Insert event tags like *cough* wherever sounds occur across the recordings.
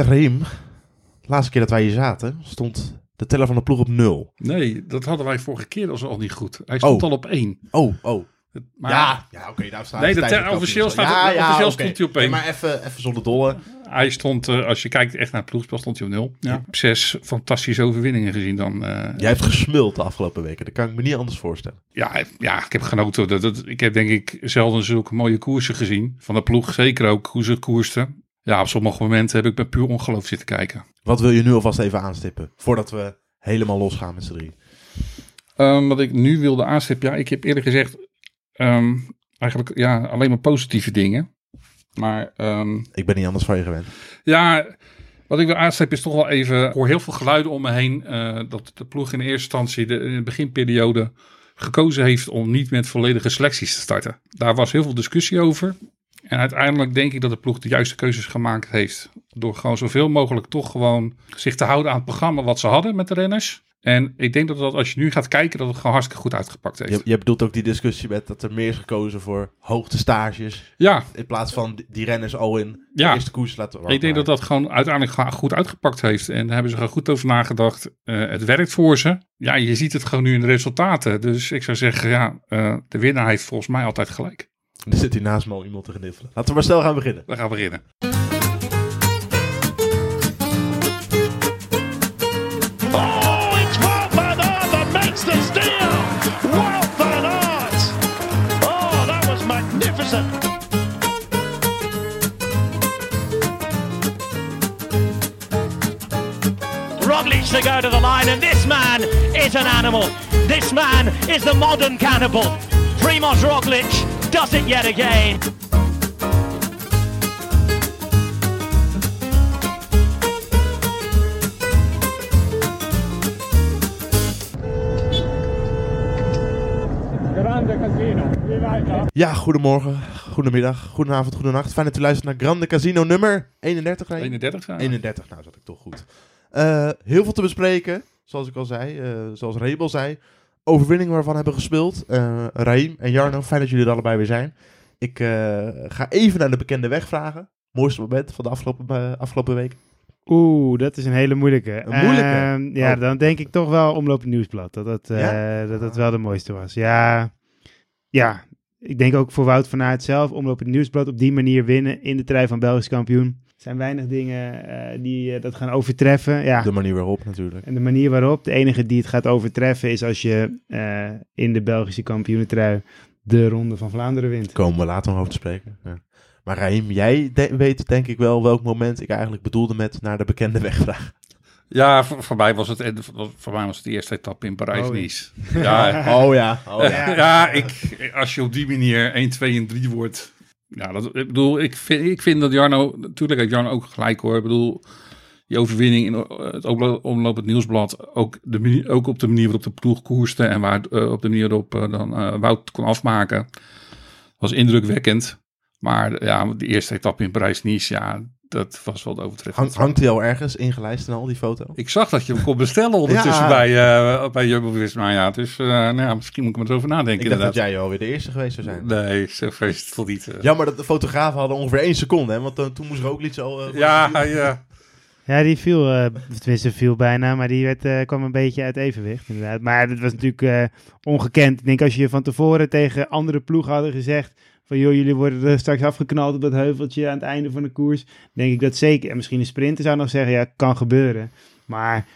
Zeg Raheem, de laatste keer dat wij hier zaten, stond de teller van de ploeg op nul. Nee, dat hadden wij vorige keer al niet goed. Hij stond Oh. al op één. Oh, oh. Maar ja, ja oké, daar staat Nee, de ter- officieel staat- officieel oké. stond hij op één. maar even, even zonder dolle. hij stond, eh, als je kijkt echt naar het ploegspel, stond hij op nul. Ik heb Zes fantastische overwinningen gezien dan. eh, Jij hebt gesmuld de afgelopen weken. Dat kan ik me niet anders voorstellen. ja, ja, ik heb genoten. Dat, dat, ik heb denk ik zelden zulke mooie koersen gezien. Van de ploeg zeker ook, hoe ze koersten. Ja, op sommige momenten heb ik met puur ongeloof zitten kijken. Wat wil je nu alvast even aanstippen? Voordat we helemaal losgaan met z'n drie. Ehm, wat ik nu wilde aanstippen, ja, ik heb eerder gezegd ehm, eigenlijk ja, alleen maar positieve dingen. Maar ehm, Ik ben niet anders van je gewend. ja, wat ik wil aanstippen is toch wel even, ik hoor heel veel geluiden om me heen, eh, dat de ploeg in de eerste instantie de, in de beginperiode gekozen heeft om niet met volledige selecties te starten. Daar was heel veel discussie over. En uiteindelijk denk ik dat de ploeg de juiste keuzes gemaakt heeft. Door gewoon zoveel mogelijk toch gewoon zich te houden aan het programma wat ze hadden met de renners. En ik denk dat, dat als je nu gaat kijken, dat het gewoon hartstikke goed uitgepakt heeft. Je, je bedoelt ook die discussie met dat er meer is gekozen voor hoogtestages. Ja, In plaats van die- renners al in de Ja. eerste koers laten ik denk dat dat gewoon uiteindelijk goed uitgepakt heeft. En daar hebben ze gewoon goed over nagedacht. Eh, het werkt voor ze. Ja, je ziet het gewoon nu in de resultaten. Dus ik zou zeggen, ja, eh, de winnaar heeft volgens mij altijd gelijk. Er zit hier naast me al iemand te gniffelen. Laten we maar snel gaan beginnen. We gaan beginnen. Oh, it's Wout van Aert that makes the steal. Wout van Aert. Oh, that was magnificent. Roglic to go to the line, and this man is an animal. This man is the modern cannibal. Primoz Roglic does it yet again. Ja, goedemorgen, goedemiddag, goedenavond, goedenacht. Fijn dat u luistert naar Grande Casino nummer 31. Rijn? 31 zijn we. 31, nou zat ik toch goed. Eh, heel veel te bespreken, zoals ik al zei, eh, zoals Rebel zei. Overwinningen waarvan hebben gespeeld. Eh Raim en Jarno, fijn dat jullie er allebei weer zijn. Ik eh, ga even naar de bekende weg vragen. Mooiste moment van de afgelopen, eh, afgelopen week. Oeh, dat is een hele moeilijke. Een moeilijke? Ehm, ja, Oh. dan denk ik toch wel Omloop het Nieuwsblad. Dat dat, Ja? dat dat wel de mooiste was. Ja, ja, ik denk ook voor Wout van Aert zelf. Omloop het Nieuwsblad op die manier winnen in de trui van Belgisch kampioen. Er zijn weinig dingen eh, die eh, dat gaan overtreffen. Ja. De manier waarop natuurlijk. En de manier waarop, de enige die het gaat overtreffen, is als je eh, in de Belgische kampioenentrui de Ronde van Vlaanderen wint. Komen we later nog over te spreken. Ja. Maar Raim, jij de- weet denk ik wel welk moment ik eigenlijk bedoelde met naar de bekende weg vragen. Ja, voor, voor mij was het, voor mij was het de eerste etappe in Parijs-Nice. *laughs* ja, Oh ja, oh ja, *laughs* Ja. ik, als je op die manier 1, 2 en 3 wordt. Ja, dat, ik bedoel, ik vind, ik vind dat Jarno, natuurlijk heeft Jarno ook gelijk hoor. Ik bedoel, die overwinning in het omlo- omloop het nieuwsblad, ook, de, ook op de manier waarop de ploeg koerste en waar, eh, op de manier waarop eh, dan eh, Wout kon afmaken, was indrukwekkend. Maar ja, de eerste etappe in Parijs-Nice, ja, dat was wel de overtreffend. Hang, hangt hij al ergens ingelijst en al die foto? Ik zag dat je hem kon bestellen ondertussen Ja. bij, eh bij Jumbo-Visma. Ja, dus eh, nou ja, misschien moet ik er maar eens over nadenken Ik dacht dat inderdaad. jij alweer de eerste geweest zou zijn. Nee, zo wel niet. eh. Jammer dat de fotografen hadden ongeveer één seconde, hè? Want toen moest ook iets al... Ja, ja. Ja, die viel, eh, of tenminste viel bijna, maar die werd, eh, kwam een beetje uit evenwicht inderdaad. Maar dat was natuurlijk eh, ongekend. Ik denk als je van tevoren tegen andere ploegen hadden gezegd van joh, jullie worden straks afgeknald op dat heuveltje aan het einde van de koers. denk ik dat zeker. En misschien een sprinter zou nog zeggen, ja, kan gebeuren. Maar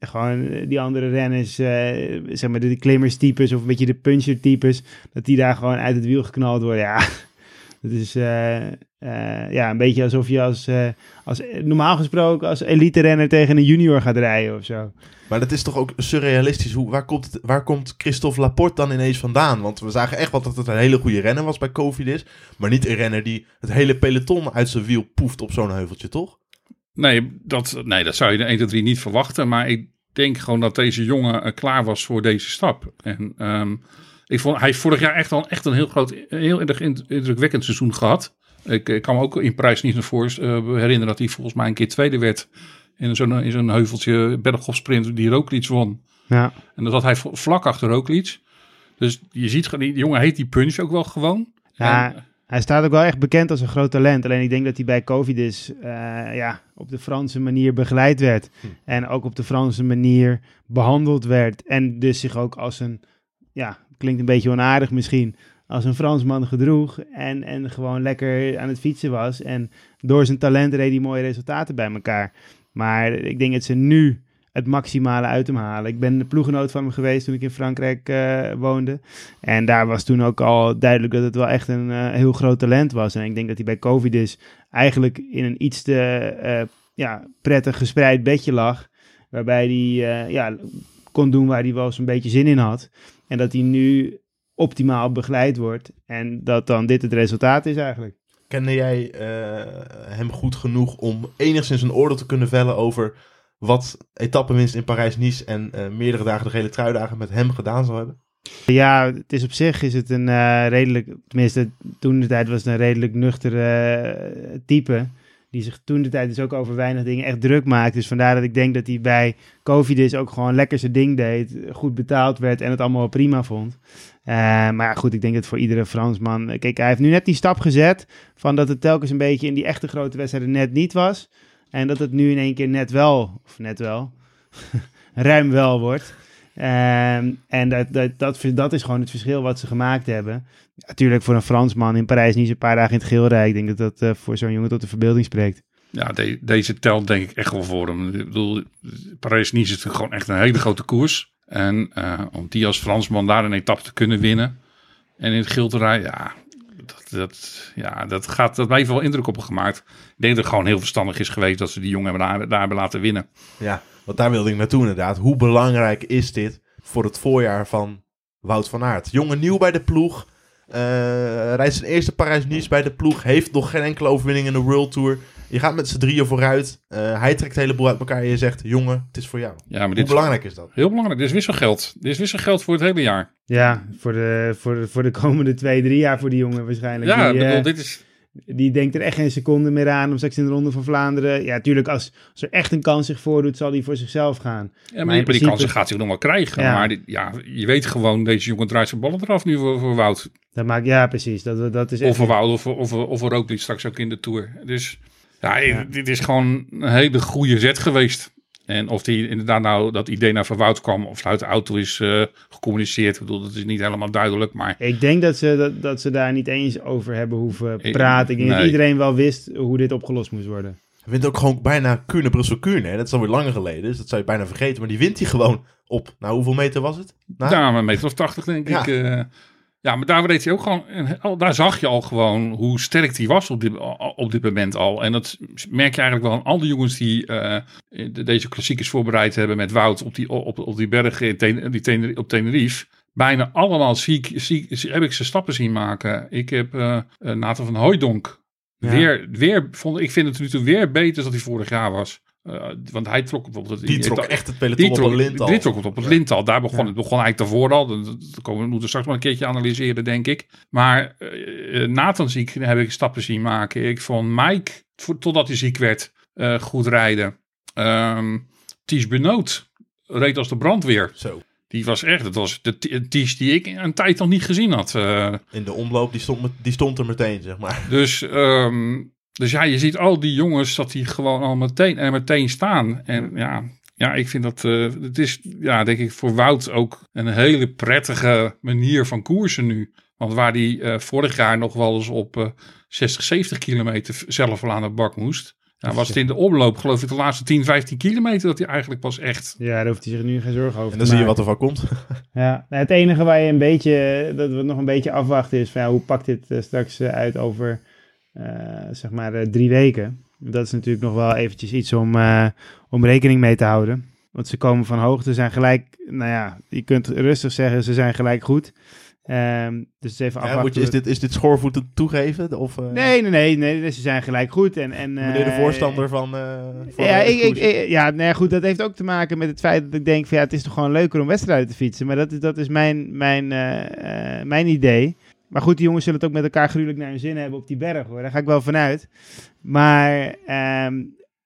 gewoon eh, die andere renners, eh, zeg maar de klimmerstypes of een beetje de puncher-types, dat die daar gewoon uit het wiel geknald worden. Ja, *laughs* dat is eh, ja, een beetje alsof je als, als normaal gesproken als elite renner tegen een junior gaat rijden of zo. Maar dat is toch ook surrealistisch. Hoe, waar, komt het, waar komt Christophe Laporte dan ineens vandaan? Want we zagen echt wel dat het een hele goede renner was bij Cofidis. Maar niet een renner die het hele peloton uit zijn wiel poeft op zo'n heuveltje, toch? Nee, dat, nee, dat zou je de 1, 2, 3 niet verwachten. Maar ik denk gewoon dat deze jongen eh, klaar was voor deze stap. En ehm, ik vond, hij heeft vorig jaar echt al echt een heel groot, heel indrukwekkend seizoen gehad. Ik, ik kan me ook in Parijs niet naar voor eh, herinneren dat hij volgens mij een keer tweede werd. In zo'n, in zo'n heuveltje bergopsprint die Roglic won. Ja, En dat had hij vlak achter Roglic. Dus je ziet gewoon, die jongen heet die punch ook wel gewoon. Ja, En- Hij staat ook wel echt bekend als een groot talent. Alleen ik denk dat hij bij Covid is, eh, ja, op de Franse manier begeleid werd. Hm. En ook op de Franse manier behandeld werd. En dus zich ook als een, ja, klinkt een beetje onaardig misschien, als een Fransman gedroeg. En, en gewoon lekker aan het fietsen was. En door zijn talent reed hij mooie resultaten bij elkaar. Maar ik denk dat ze nu het maximale uit hem halen. Ik ben de ploegenoot van hem geweest toen ik in Frankrijk eh, woonde. En daar was toen ook al duidelijk dat het wel echt een eh, heel groot talent was. En ik denk dat hij bij Covid is eigenlijk in een iets te eh, ja, prettig gespreid bedje lag. Waarbij hij ja, kon doen waar hij wel zo'n beetje zin in had. En dat hij nu optimaal begeleid wordt. En dat dan dit het resultaat is eigenlijk. Kende jij eh, hem goed genoeg om enigszins een oordeel te kunnen vellen over wat etappenwinst in Parijs-Nice en eh, meerdere dagen de gele truidagen met hem gedaan zal hebben? Ja, het is op zich is het een eh, redelijk, tenminste toen de tijd was het een redelijk nuchtere type. Die zich toen de tijd dus ook over weinig dingen echt druk maakt. Dus vandaar dat ik denk dat hij bij Covidis ook gewoon lekker zijn ding deed. Goed betaald werd en het allemaal prima vond. Eh, maar goed, ik denk dat voor iedere Fransman... Kijk, hij heeft nu net die stap gezet van dat het telkens een beetje in die echte grote wedstrijden net niet was. En dat het nu in één keer net wel, of net wel, *laughs* ruim wel wordt. Ehm, en dat, dat, dat, dat is gewoon het verschil wat ze gemaakt hebben. Natuurlijk voor een Fransman in Parijs niet een paar dagen in het geel rijden. Ik denk dat dat eh, voor zo'n jongen tot de verbeelding spreekt. Ja, de- deze telt denk ik echt wel voor hem. Ik bedoel, Parijs-Nice is natuurlijk gewoon echt een hele grote koers. En eh, om die als Fransman daar een etappe te kunnen winnen en in het rijden, ja, dat, dat, ja, dat, gaat, dat heeft wel indruk op hem gemaakt. Ik denk dat het gewoon heel verstandig is geweest dat ze die jongen daar, daar hebben laten winnen. Ja, want daar wilde ik naartoe inderdaad. Hoe belangrijk is dit voor het voorjaar van Wout van Aert? Jongen nieuw bij de ploeg. eh rijdt zijn eerste Parijs-Nice bij de ploeg. Heeft nog geen enkele overwinning in de World Tour. Je gaat met z'n drieën vooruit. Eh, hij trekt de hele boel uit elkaar en je zegt... Jongen, het is voor jou. Ja, maar Hoe dit is belangrijk is dat? heel belangrijk. Dit is wisselgeld. Dit is wisselgeld voor het hele jaar. Ja, voor de, voor de, voor de komende twee, drie jaar voor die jongen waarschijnlijk. Ja, die, bedoel, eh, dit is... die denkt er echt geen seconde meer aan om straks in de Ronde van Vlaanderen... Ja, natuurlijk, als, als er echt een kans zich voordoet, zal hij voor zichzelf gaan. Ja, Maar maar die, kansen gaat hij nog wel krijgen. Ja. Maar dit- ja, je weet gewoon, deze jongen draait zijn ballen eraf nu voor, voor Wout. Dat maakt, ja, precies. Dat, dat is echt... Of voor Wout, of, voor- of, of voor Roglic straks ook in de Tour. Dus ja, Ja. dit is gewoon een hele goede zet geweest. En of die inderdaad nou dat idee naar van Wout kwam of uit de auto is eh, gecommuniceerd. Ik bedoel, dat is niet helemaal duidelijk. Maar Ik denk dat ze, dat, dat ze daar niet eens over hebben hoeven Ik- praten. Ik denk dat iedereen wel wist hoe dit opgelost moest worden. Hij wint ook gewoon bijna Kuurne, Brussel, Kuurne. hè. Dat is alweer langer geleden, dus dat zou je bijna vergeten. Maar die wint hij gewoon op, nou hoeveel meter was het? Nou, ja, een meter of tachtig denk Ja. ik. eh. Ja, maar daar reed hij ook gewoon. Daar zag je al gewoon hoe sterk hij was op dit, op dit moment al. En dat merk je eigenlijk wel aan al die jongens die de- deze klassiekers voorbereid hebben met Wout op die, op, op die bergen in Ten- die op Tenerife. Bijna allemaal zie, ik- zie, heb ik ze stappen zien maken. Ik heb eh, Nathan van Hooijdonk Ja. weer, weer vond, ik vind het nu toe weer beter dan hij vorig jaar was. Eh, want hij trok bijvoorbeeld... die trok echt het peloton die op trok, een lint al. die trok het op het Ja. lintal. Daar begon Ja. het begon eigenlijk daarvoor al. Dat, dat komen we moeten straks maar een keertje analyseren, denk ik. Maar eh, Nathan ziek heb ik stappen zien maken. Ik vond Mike, voor- totdat hij ziek werd, eh, goed rijden. Ehm Ties Benoot reed als de brandweer. Zo, Die was echt, dat was de Ties die ik een tijd nog niet gezien had. Eh, in de omloop, die stond, met- die stond er meteen, zeg maar. dus, ehm, dus ja, je ziet al die jongens dat die gewoon al meteen en meteen staan. En ja, ja ik vind dat, eh, het is, ja, denk ik, voor Wout ook een hele prettige manier van koersen nu. Want waar die eh, vorig jaar nog wel eens op eh 60, 70 kilometer zelf wel aan de bak moest. Ja, was het in de omloop, geloof ik, de laatste 10, 15 kilometer dat hij eigenlijk pas echt. Ja, daar hoeft hij zich nu geen zorgen over En te dan zie je wat er van komt. *laughs* Ja, nou, het enige waar je een beetje, dat we nog een beetje afwachten is van ja, hoe pakt dit eh, straks eh, uit over eh, zeg maar eh, drie weken. Dat is natuurlijk nog wel eventjes iets om, eh, om rekening mee te houden. Want ze komen van hoogte, zijn gelijk, nou ja, je kunt rustig zeggen, ze zijn gelijk goed. Ehm, dus even Ja, afwachten. moet je, is, dit, is dit schoorvoeten toegeven? Of, eh, Nee, nee, nee, nee, ze zijn gelijk goed. En, en, Meneer de eh, voorstander van... eh, van ja, ik, ik, ja nou ja, goed, dat heeft ook te maken met het feit dat ik denk van ja, het is toch gewoon leuker om wedstrijden te fietsen. Maar dat is, dat is mijn, mijn, eh, eh, mijn idee. Maar goed, die jongens zullen het ook met elkaar gruwelijk naar hun zin hebben op die berg hoor. Daar ga ik wel vanuit. Maar ehm,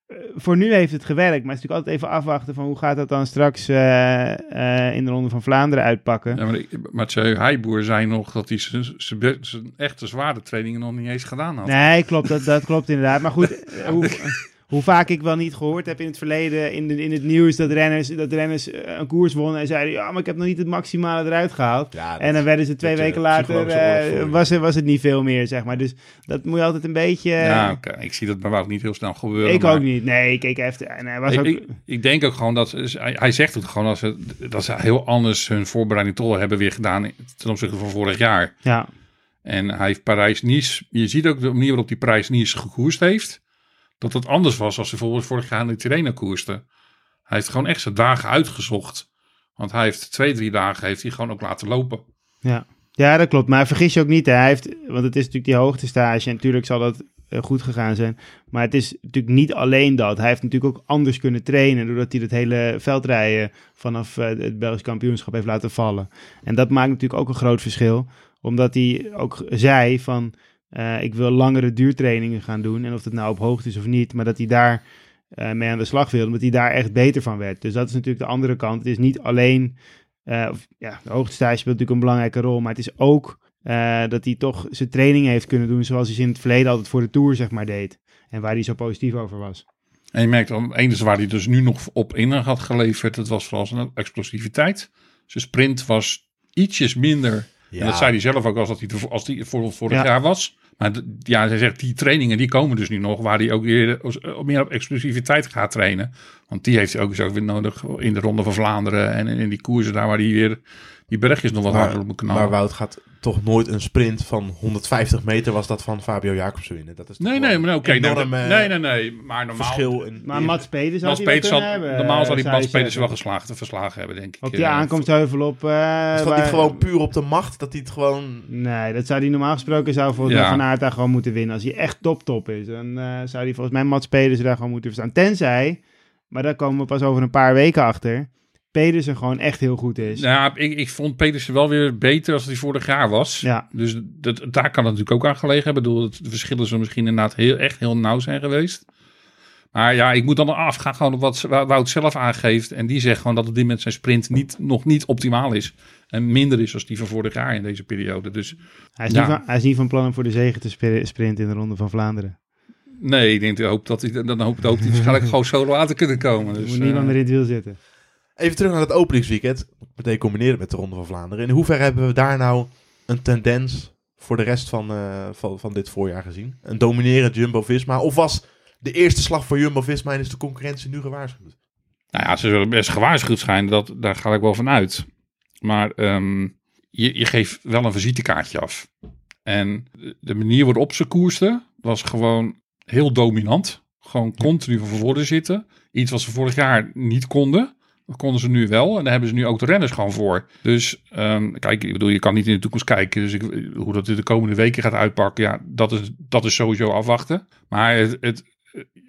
eh, voor nu heeft het gewerkt, maar het is natuurlijk altijd even afwachten van hoe gaat dat dan straks eh, eh, in de Ronde van Vlaanderen uitpakken. Ja, maar Mathieu Heijboer zei nog dat hij zijn- echte zware trainingen nog niet eens gedaan had. Nee, klopt, dat, dat klopt inderdaad. Maar goed, *laughs* hoe, hoe vaak ik wel niet gehoord heb in het verleden in, de, in het nieuws dat renners, dat renners eh, een koers wonnen en zeiden, ja, maar ik heb nog niet het maximale eruit gehaald. Ja, En dan werden ze twee weken later, eh, oorlogvoering. was, er, was het niet veel meer, zeg maar. Dus dat moet je altijd een beetje... Ja, oké. Ik zie dat bij Wout niet heel snel gebeuren. ik maar ook niet. Nee, ik keek even. En hij was Ik, ook... ik, ik denk ook gewoon dat ze- hij, hij zegt het gewoon dat ze, dat ze heel anders hun voorbereiding wel hebben weer gedaan ten opzichte van vorig jaar. ja, En hij heeft Parijs-Nice, je ziet ook de manier waarop hij Parijs-Nice gekoerst heeft, dat het anders was als hij bijvoorbeeld vorig jaar de Tirreno koerste. Hij heeft gewoon echt zijn dagen uitgezocht. Want hij heeft twee, drie dagen heeft hij gewoon ook laten lopen. ja. ja, dat klopt. Maar vergis je ook niet, hè. hij heeft, want het is natuurlijk die hoogtestage en natuurlijk zal dat eh, goed gegaan zijn. Maar het is natuurlijk niet alleen dat. Hij heeft natuurlijk ook anders kunnen trainen, doordat hij het hele veldrijden vanaf eh, het Belgisch kampioenschap heeft laten vallen. En dat maakt natuurlijk ook een groot verschil, omdat hij ook zei van, eh, ik wil langere duurtrainingen gaan doen. En of het nou op hoogte is of niet, maar dat hij daar eh, mee aan de slag wilde, omdat hij daar echt beter van werd. Dus dat is natuurlijk de andere kant. Het is niet alleen, eh, of, ja, de speelt natuurlijk een belangrijke rol, maar het is ook dat hij toch zijn training heeft kunnen doen zoals hij in het verleden altijd voor de Tour, zeg maar, deed. En waar hij zo positief over was. En je merkt dan, enige waar hij dus nu nog op in had geleverd, dat was vooral zijn explosiviteit. Zijn sprint was ietsjes minder. Ja. En dat zei hij zelf ook als dat hij, als hij voor vorig Ja. jaar was. Maar ja, hij zegt, die trainingen die komen dus nu nog, waar hij ook weer eh, meer op explosiviteit gaat trainen. Want die heeft hij ook ook weer nodig in de Ronde van Vlaanderen en in die koersen daar waar hij weer die bergjes nog wat harder op moet knallen. maar Wout gaat toch nooit een sprint van 150 meter was dat van Fabio Jacobsen winnen. Dat is nee, nee, maar oké. een nee, enorm eh, nee, nee, nee. Maar normaal, verschil in. Maar Mats Mats had hij wel Peters hebben. normaal zou eh, die Mats je Pedersen wel geslagen, verslagen hebben, denk ik. Op die Eh, aankomstheuvel op... eh, is dat waar- niet gewoon puur op de macht dat hij het gewoon. Nee, dat zou hij normaal gesproken zou Ja. mij Van Aert daar gewoon moeten winnen. Als hij echt top-top is, dan eh, zou hij volgens mij Mats Pedersen daar gewoon moeten verstaan. Tenzij, maar daar komen we pas over een paar weken achter, Pedersen gewoon echt heel goed is. Nou ja, ik, ik vond Petersen wel weer beter als hij vorig jaar was. Ja. Dus dat, daar kan het natuurlijk ook aan gelegen hebben. Ik bedoel, het- de verschillen zullen misschien inderdaad heel, echt heel nauw zijn geweest. Maar ja, ik moet dan afgaan gewoon op wat Wout zelf aangeeft. En die zegt gewoon dat het dit met zijn sprint niet, nog niet optimaal is. En minder is als die van vorig jaar in deze periode. Dus Hij, is Ja. niet van, hij is niet van plan om voor de zegen te spri- sprinten in de Ronde van Vlaanderen. nee, ik denk, ik hoop dat hij, dan hoopt, hoopt hij waarschijnlijk *laughs* gewoon solo aan te kunnen komen. Dus, moet niemand eh, meer in het wiel zitten. Even terug naar het openingsweekend. Meteen combineren met de Ronde van Vlaanderen. In hoeverre hebben we daar nou een tendens voor de rest van, eh, van, van dit voorjaar gezien? Een dominerend Jumbo-Visma? Of was de eerste slag voor Jumbo-Visma en is de concurrentie nu gewaarschuwd? Nou ja, ze zullen best gewaarschuwd zijn. Dat, daar ga ik wel van uit. Maar ehm, je, je geeft wel een visitekaartje af. En de manier waarop ze koersten was gewoon heel dominant. Gewoon continu van voren zitten. Iets wat ze vorig jaar niet konden. Dat konden ze nu wel. En daar hebben ze nu ook de renners gewoon voor. Dus ehm, kijk, ik bedoel, je kan niet in de toekomst kijken. Dus ik, hoe dat de komende weken gaat uitpakken, ja, dat is, dat is sowieso afwachten. Maar het,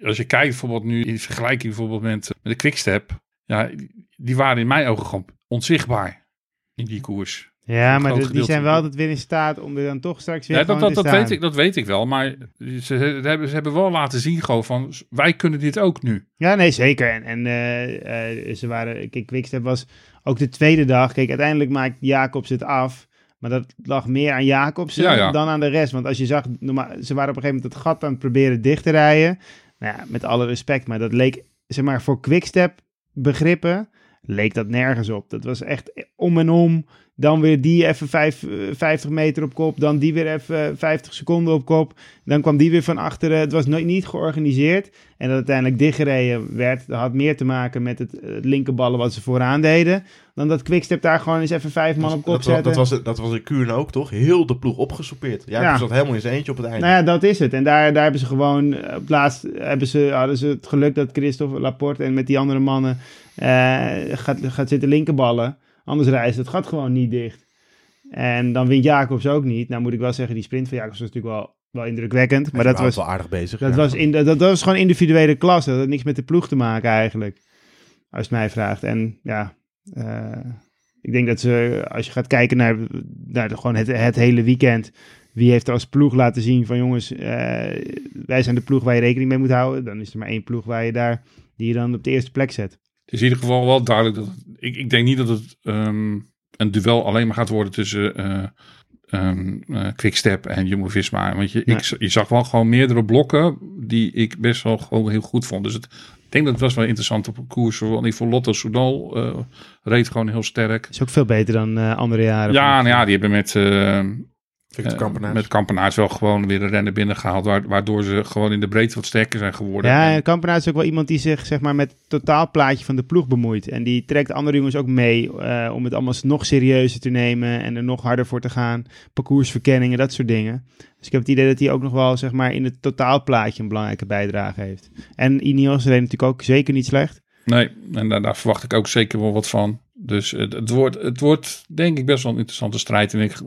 als je kijkt bijvoorbeeld nu in vergelijking bijvoorbeeld met, met de Quickstep. Ja, die waren in mijn ogen gewoon onzichtbaar in die koers. Ja, maar de- die zijn wel altijd weer in staat om er dan toch straks weer Ja, dat, dat, te dat, weet ik, dat weet ik wel. Maar ze, ze, hebben, ze hebben wel laten zien gewoon van, wij kunnen dit ook nu. Ja, nee, zeker. En, en eh, eh, ze waren, kijk, Quickstep was ook de tweede dag. Kijk, uiteindelijk maakt Jacobs het af. Maar dat lag meer aan Jacobsen Ja, ja. dan aan de rest. Want als je zag, normaal, ze waren op een gegeven moment het gat aan het proberen dicht te rijden. Nou ja, met alle respect, maar dat leek, zeg maar, voor Quickstep begrippen, leek dat nergens op. Dat was echt om en om. Dan weer die even vijf, eh, 50 meter op kop. Dan die weer even eh, 50 seconden op kop. Dan kwam die weer van achteren. Het was nooit niet georganiseerd. En dat uiteindelijk dichtgereden werd, dat had meer te maken met het, het linkerballen wat ze vooraan deden. Dan dat Quickstep daar gewoon eens even vijf man op kop dat, zetten. dat, was, dat was in Kuurne ook, toch? Heel de ploeg opgesoupeerd. Ja, Ja. zat helemaal in zijn eentje op het einde. Nou ja, dat is het. En daar, daar hebben ze gewoon, eh, op laatst hebben ze, hadden ze het geluk dat Christophe Laporte en met die andere mannen eh, gaat, gaat zitten linkerballen. Anders ze het gat gewoon niet dicht. En dan wint Jacobs ook niet. Nou moet ik wel zeggen, die sprint van Jacobs was natuurlijk wel, wel indrukwekkend. Maar dat was wel aardig bezig. dat, ja. was in, dat, dat was gewoon individuele klasse. Dat had niks met de ploeg te maken eigenlijk. Als het mij vraagt. En ja, eh, ik denk dat ze, als je gaat kijken naar, naar gewoon het, het hele weekend. wie heeft er als ploeg laten zien van jongens, eh, wij zijn de ploeg waar je rekening mee moet houden. Dan is er maar één ploeg waar je daar, die je dan op de eerste plek zet. Het is in ieder geval wel duidelijk dat. Ik, ik denk niet dat het ehm, een duel alleen maar gaat worden tussen ehm, eh, Quickstep en Jumbo-Visma. Want je, Nee. ik, je zag wel gewoon meerdere blokken die ik best wel gewoon heel goed vond. Dus het, ik denk dat het was wel interessant op een koers. Want ik vond Lotto Soudal eh, reed gewoon heel sterk. Is ook veel beter dan andere jaren. Ja, nou ja, die hebben met, Victor eh, Kampenaars. met Kampenaars wel gewoon weer een rennen binnengehaald. wa- Waardoor ze gewoon in de breedte wat sterker zijn geworden. Ja, En- en Kampenaar is ook wel iemand die zich zeg maar, met het totaalplaatje van de ploeg bemoeit. En die trekt andere jongens ook mee eh, om het allemaal nog serieuzer te nemen en er nog harder voor te gaan. Parcoursverkenningen, dat soort dingen. Dus ik heb het idee dat hij ook nog wel zeg maar, in het totaalplaatje een belangrijke bijdrage heeft. En Ineos reed natuurlijk ook zeker niet slecht. Nee, en daar, daar verwacht ik ook zeker wel wat van. Dus het, het, wordt, het wordt denk ik best wel een interessante strijd. En ik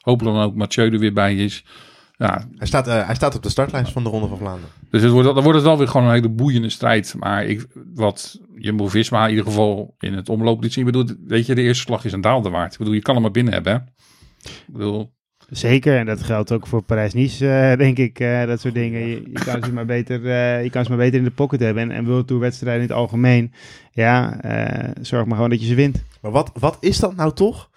hoop dan ook Mathieu er weer bij is. Ja, Hij, staat, eh, hij staat op de startlijst van de Ronde van Vlaanderen. dus het wordt, dan wordt het wel weer gewoon een hele boeiende strijd. Maar ik, wat Jumbo-Visma in ieder geval in het omloop liet zien. Ik bedoel, weet je, de eerste slag is een daalde waard. Ik bedoel, je kan hem maar binnen hebben. Hè? Ik bedoel, Zeker, en dat geldt ook voor Parijs-Nice, eh, *laughs* denk ik. eh, dat soort dingen. Je, je kan ze maar beter, eh, je kan ze maar beter in de pocket hebben. En, en World Tour wedstrijden in het algemeen. Ja, eh, zorg maar gewoon dat je ze wint. Maar wat, wat is dat nou toch?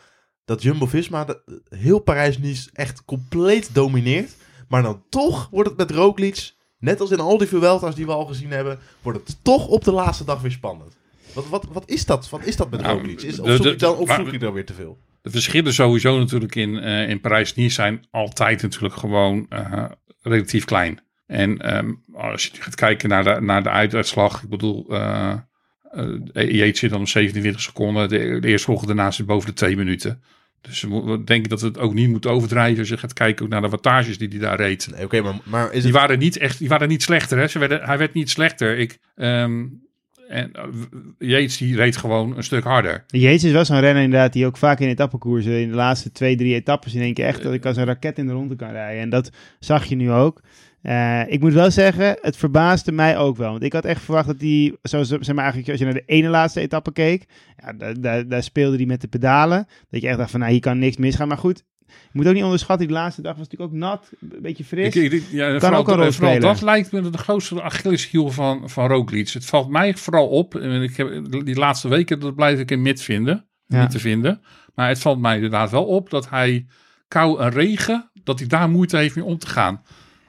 Dat Jumbo-Visma heel Parijs-Nice echt compleet domineert. Maar dan toch wordt het met Roglic, net als in al die Vuelta's die we al gezien hebben, wordt het toch op de laatste dag weer spannend. Wat, wat, wat is dat? Wat is dat met Nou, Roglic? Is, of zoek dan, of zoek dan weer te veel? De verschillen sowieso natuurlijk in, eh, in Parijs-Nice zijn altijd natuurlijk gewoon eh, relatief klein. En ehm, als je gaat kijken naar de, naar de uituitslag, ik bedoel, Yates zit dan op 27 seconden, de, de eerste volgende daarna zit boven de twee minuten. Dus we denken dat we het ook niet moeten overdrijven als je gaat kijken ook naar de wattages die hij daar reed. Nee, oké, maar, maar is Die het... waren niet echt, die waren niet slechter. Hè? Ze werden, hij werd niet slechter. Ik, ehm, en uh, Yates die reed gewoon een stuk harder. Jezus is wel zo'n renner inderdaad die ook vaak in etappekoersen in de laatste twee, drie etappes in één keer echt dat ik als een raket in de ronde kan rijden. En dat zag je nu ook. Eh, ik moet wel zeggen, het verbaasde mij ook wel. Want ik had echt verwacht dat hij, zoals zeg maar eigenlijk als je naar de ene laatste etappe keek, ja, daar, daar, daar speelde hij met de pedalen. Dat je echt dacht van, nou hier kan niks misgaan. Maar goed, je moet ook niet onderschatten, die laatste dag was natuurlijk ook nat, een beetje fris. Ik, ik, ja, Kan vooral, ook een rol spelen. dat lijkt me de grootste Achilleshiel van, van Roglic. Het valt mij vooral op, en ik heb die laatste weken, dat blijf ik in mid vinden, Ja. niet te vinden. Maar het valt mij inderdaad wel op dat hij kou en regen, dat hij daar moeite heeft mee om te gaan.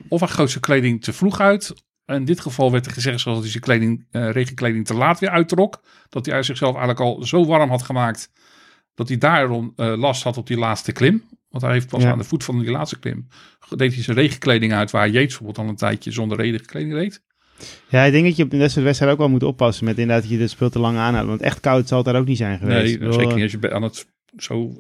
Of hij gooit zijn kleding te vroeg uit. In dit geval werd er gezegd zoals hij zijn kleding, eh, regenkleding te laat weer uittrok. Dat hij zichzelf eigenlijk al zo warm had gemaakt dat hij daarom eh, last had op die laatste klim. Want hij heeft pas Ja. aan de voet van die laatste klim deed hij zijn regenkleding uit, waar Yates bijvoorbeeld al een tijdje zonder regenkleding reed. Ja, ik denk dat je op de wedstrijd ook wel moet oppassen met inderdaad dat je de spul te lang aanhoudt. Want echt koud zal het daar ook niet zijn geweest. Nee, bedoel, zeker niet als je aan het zo...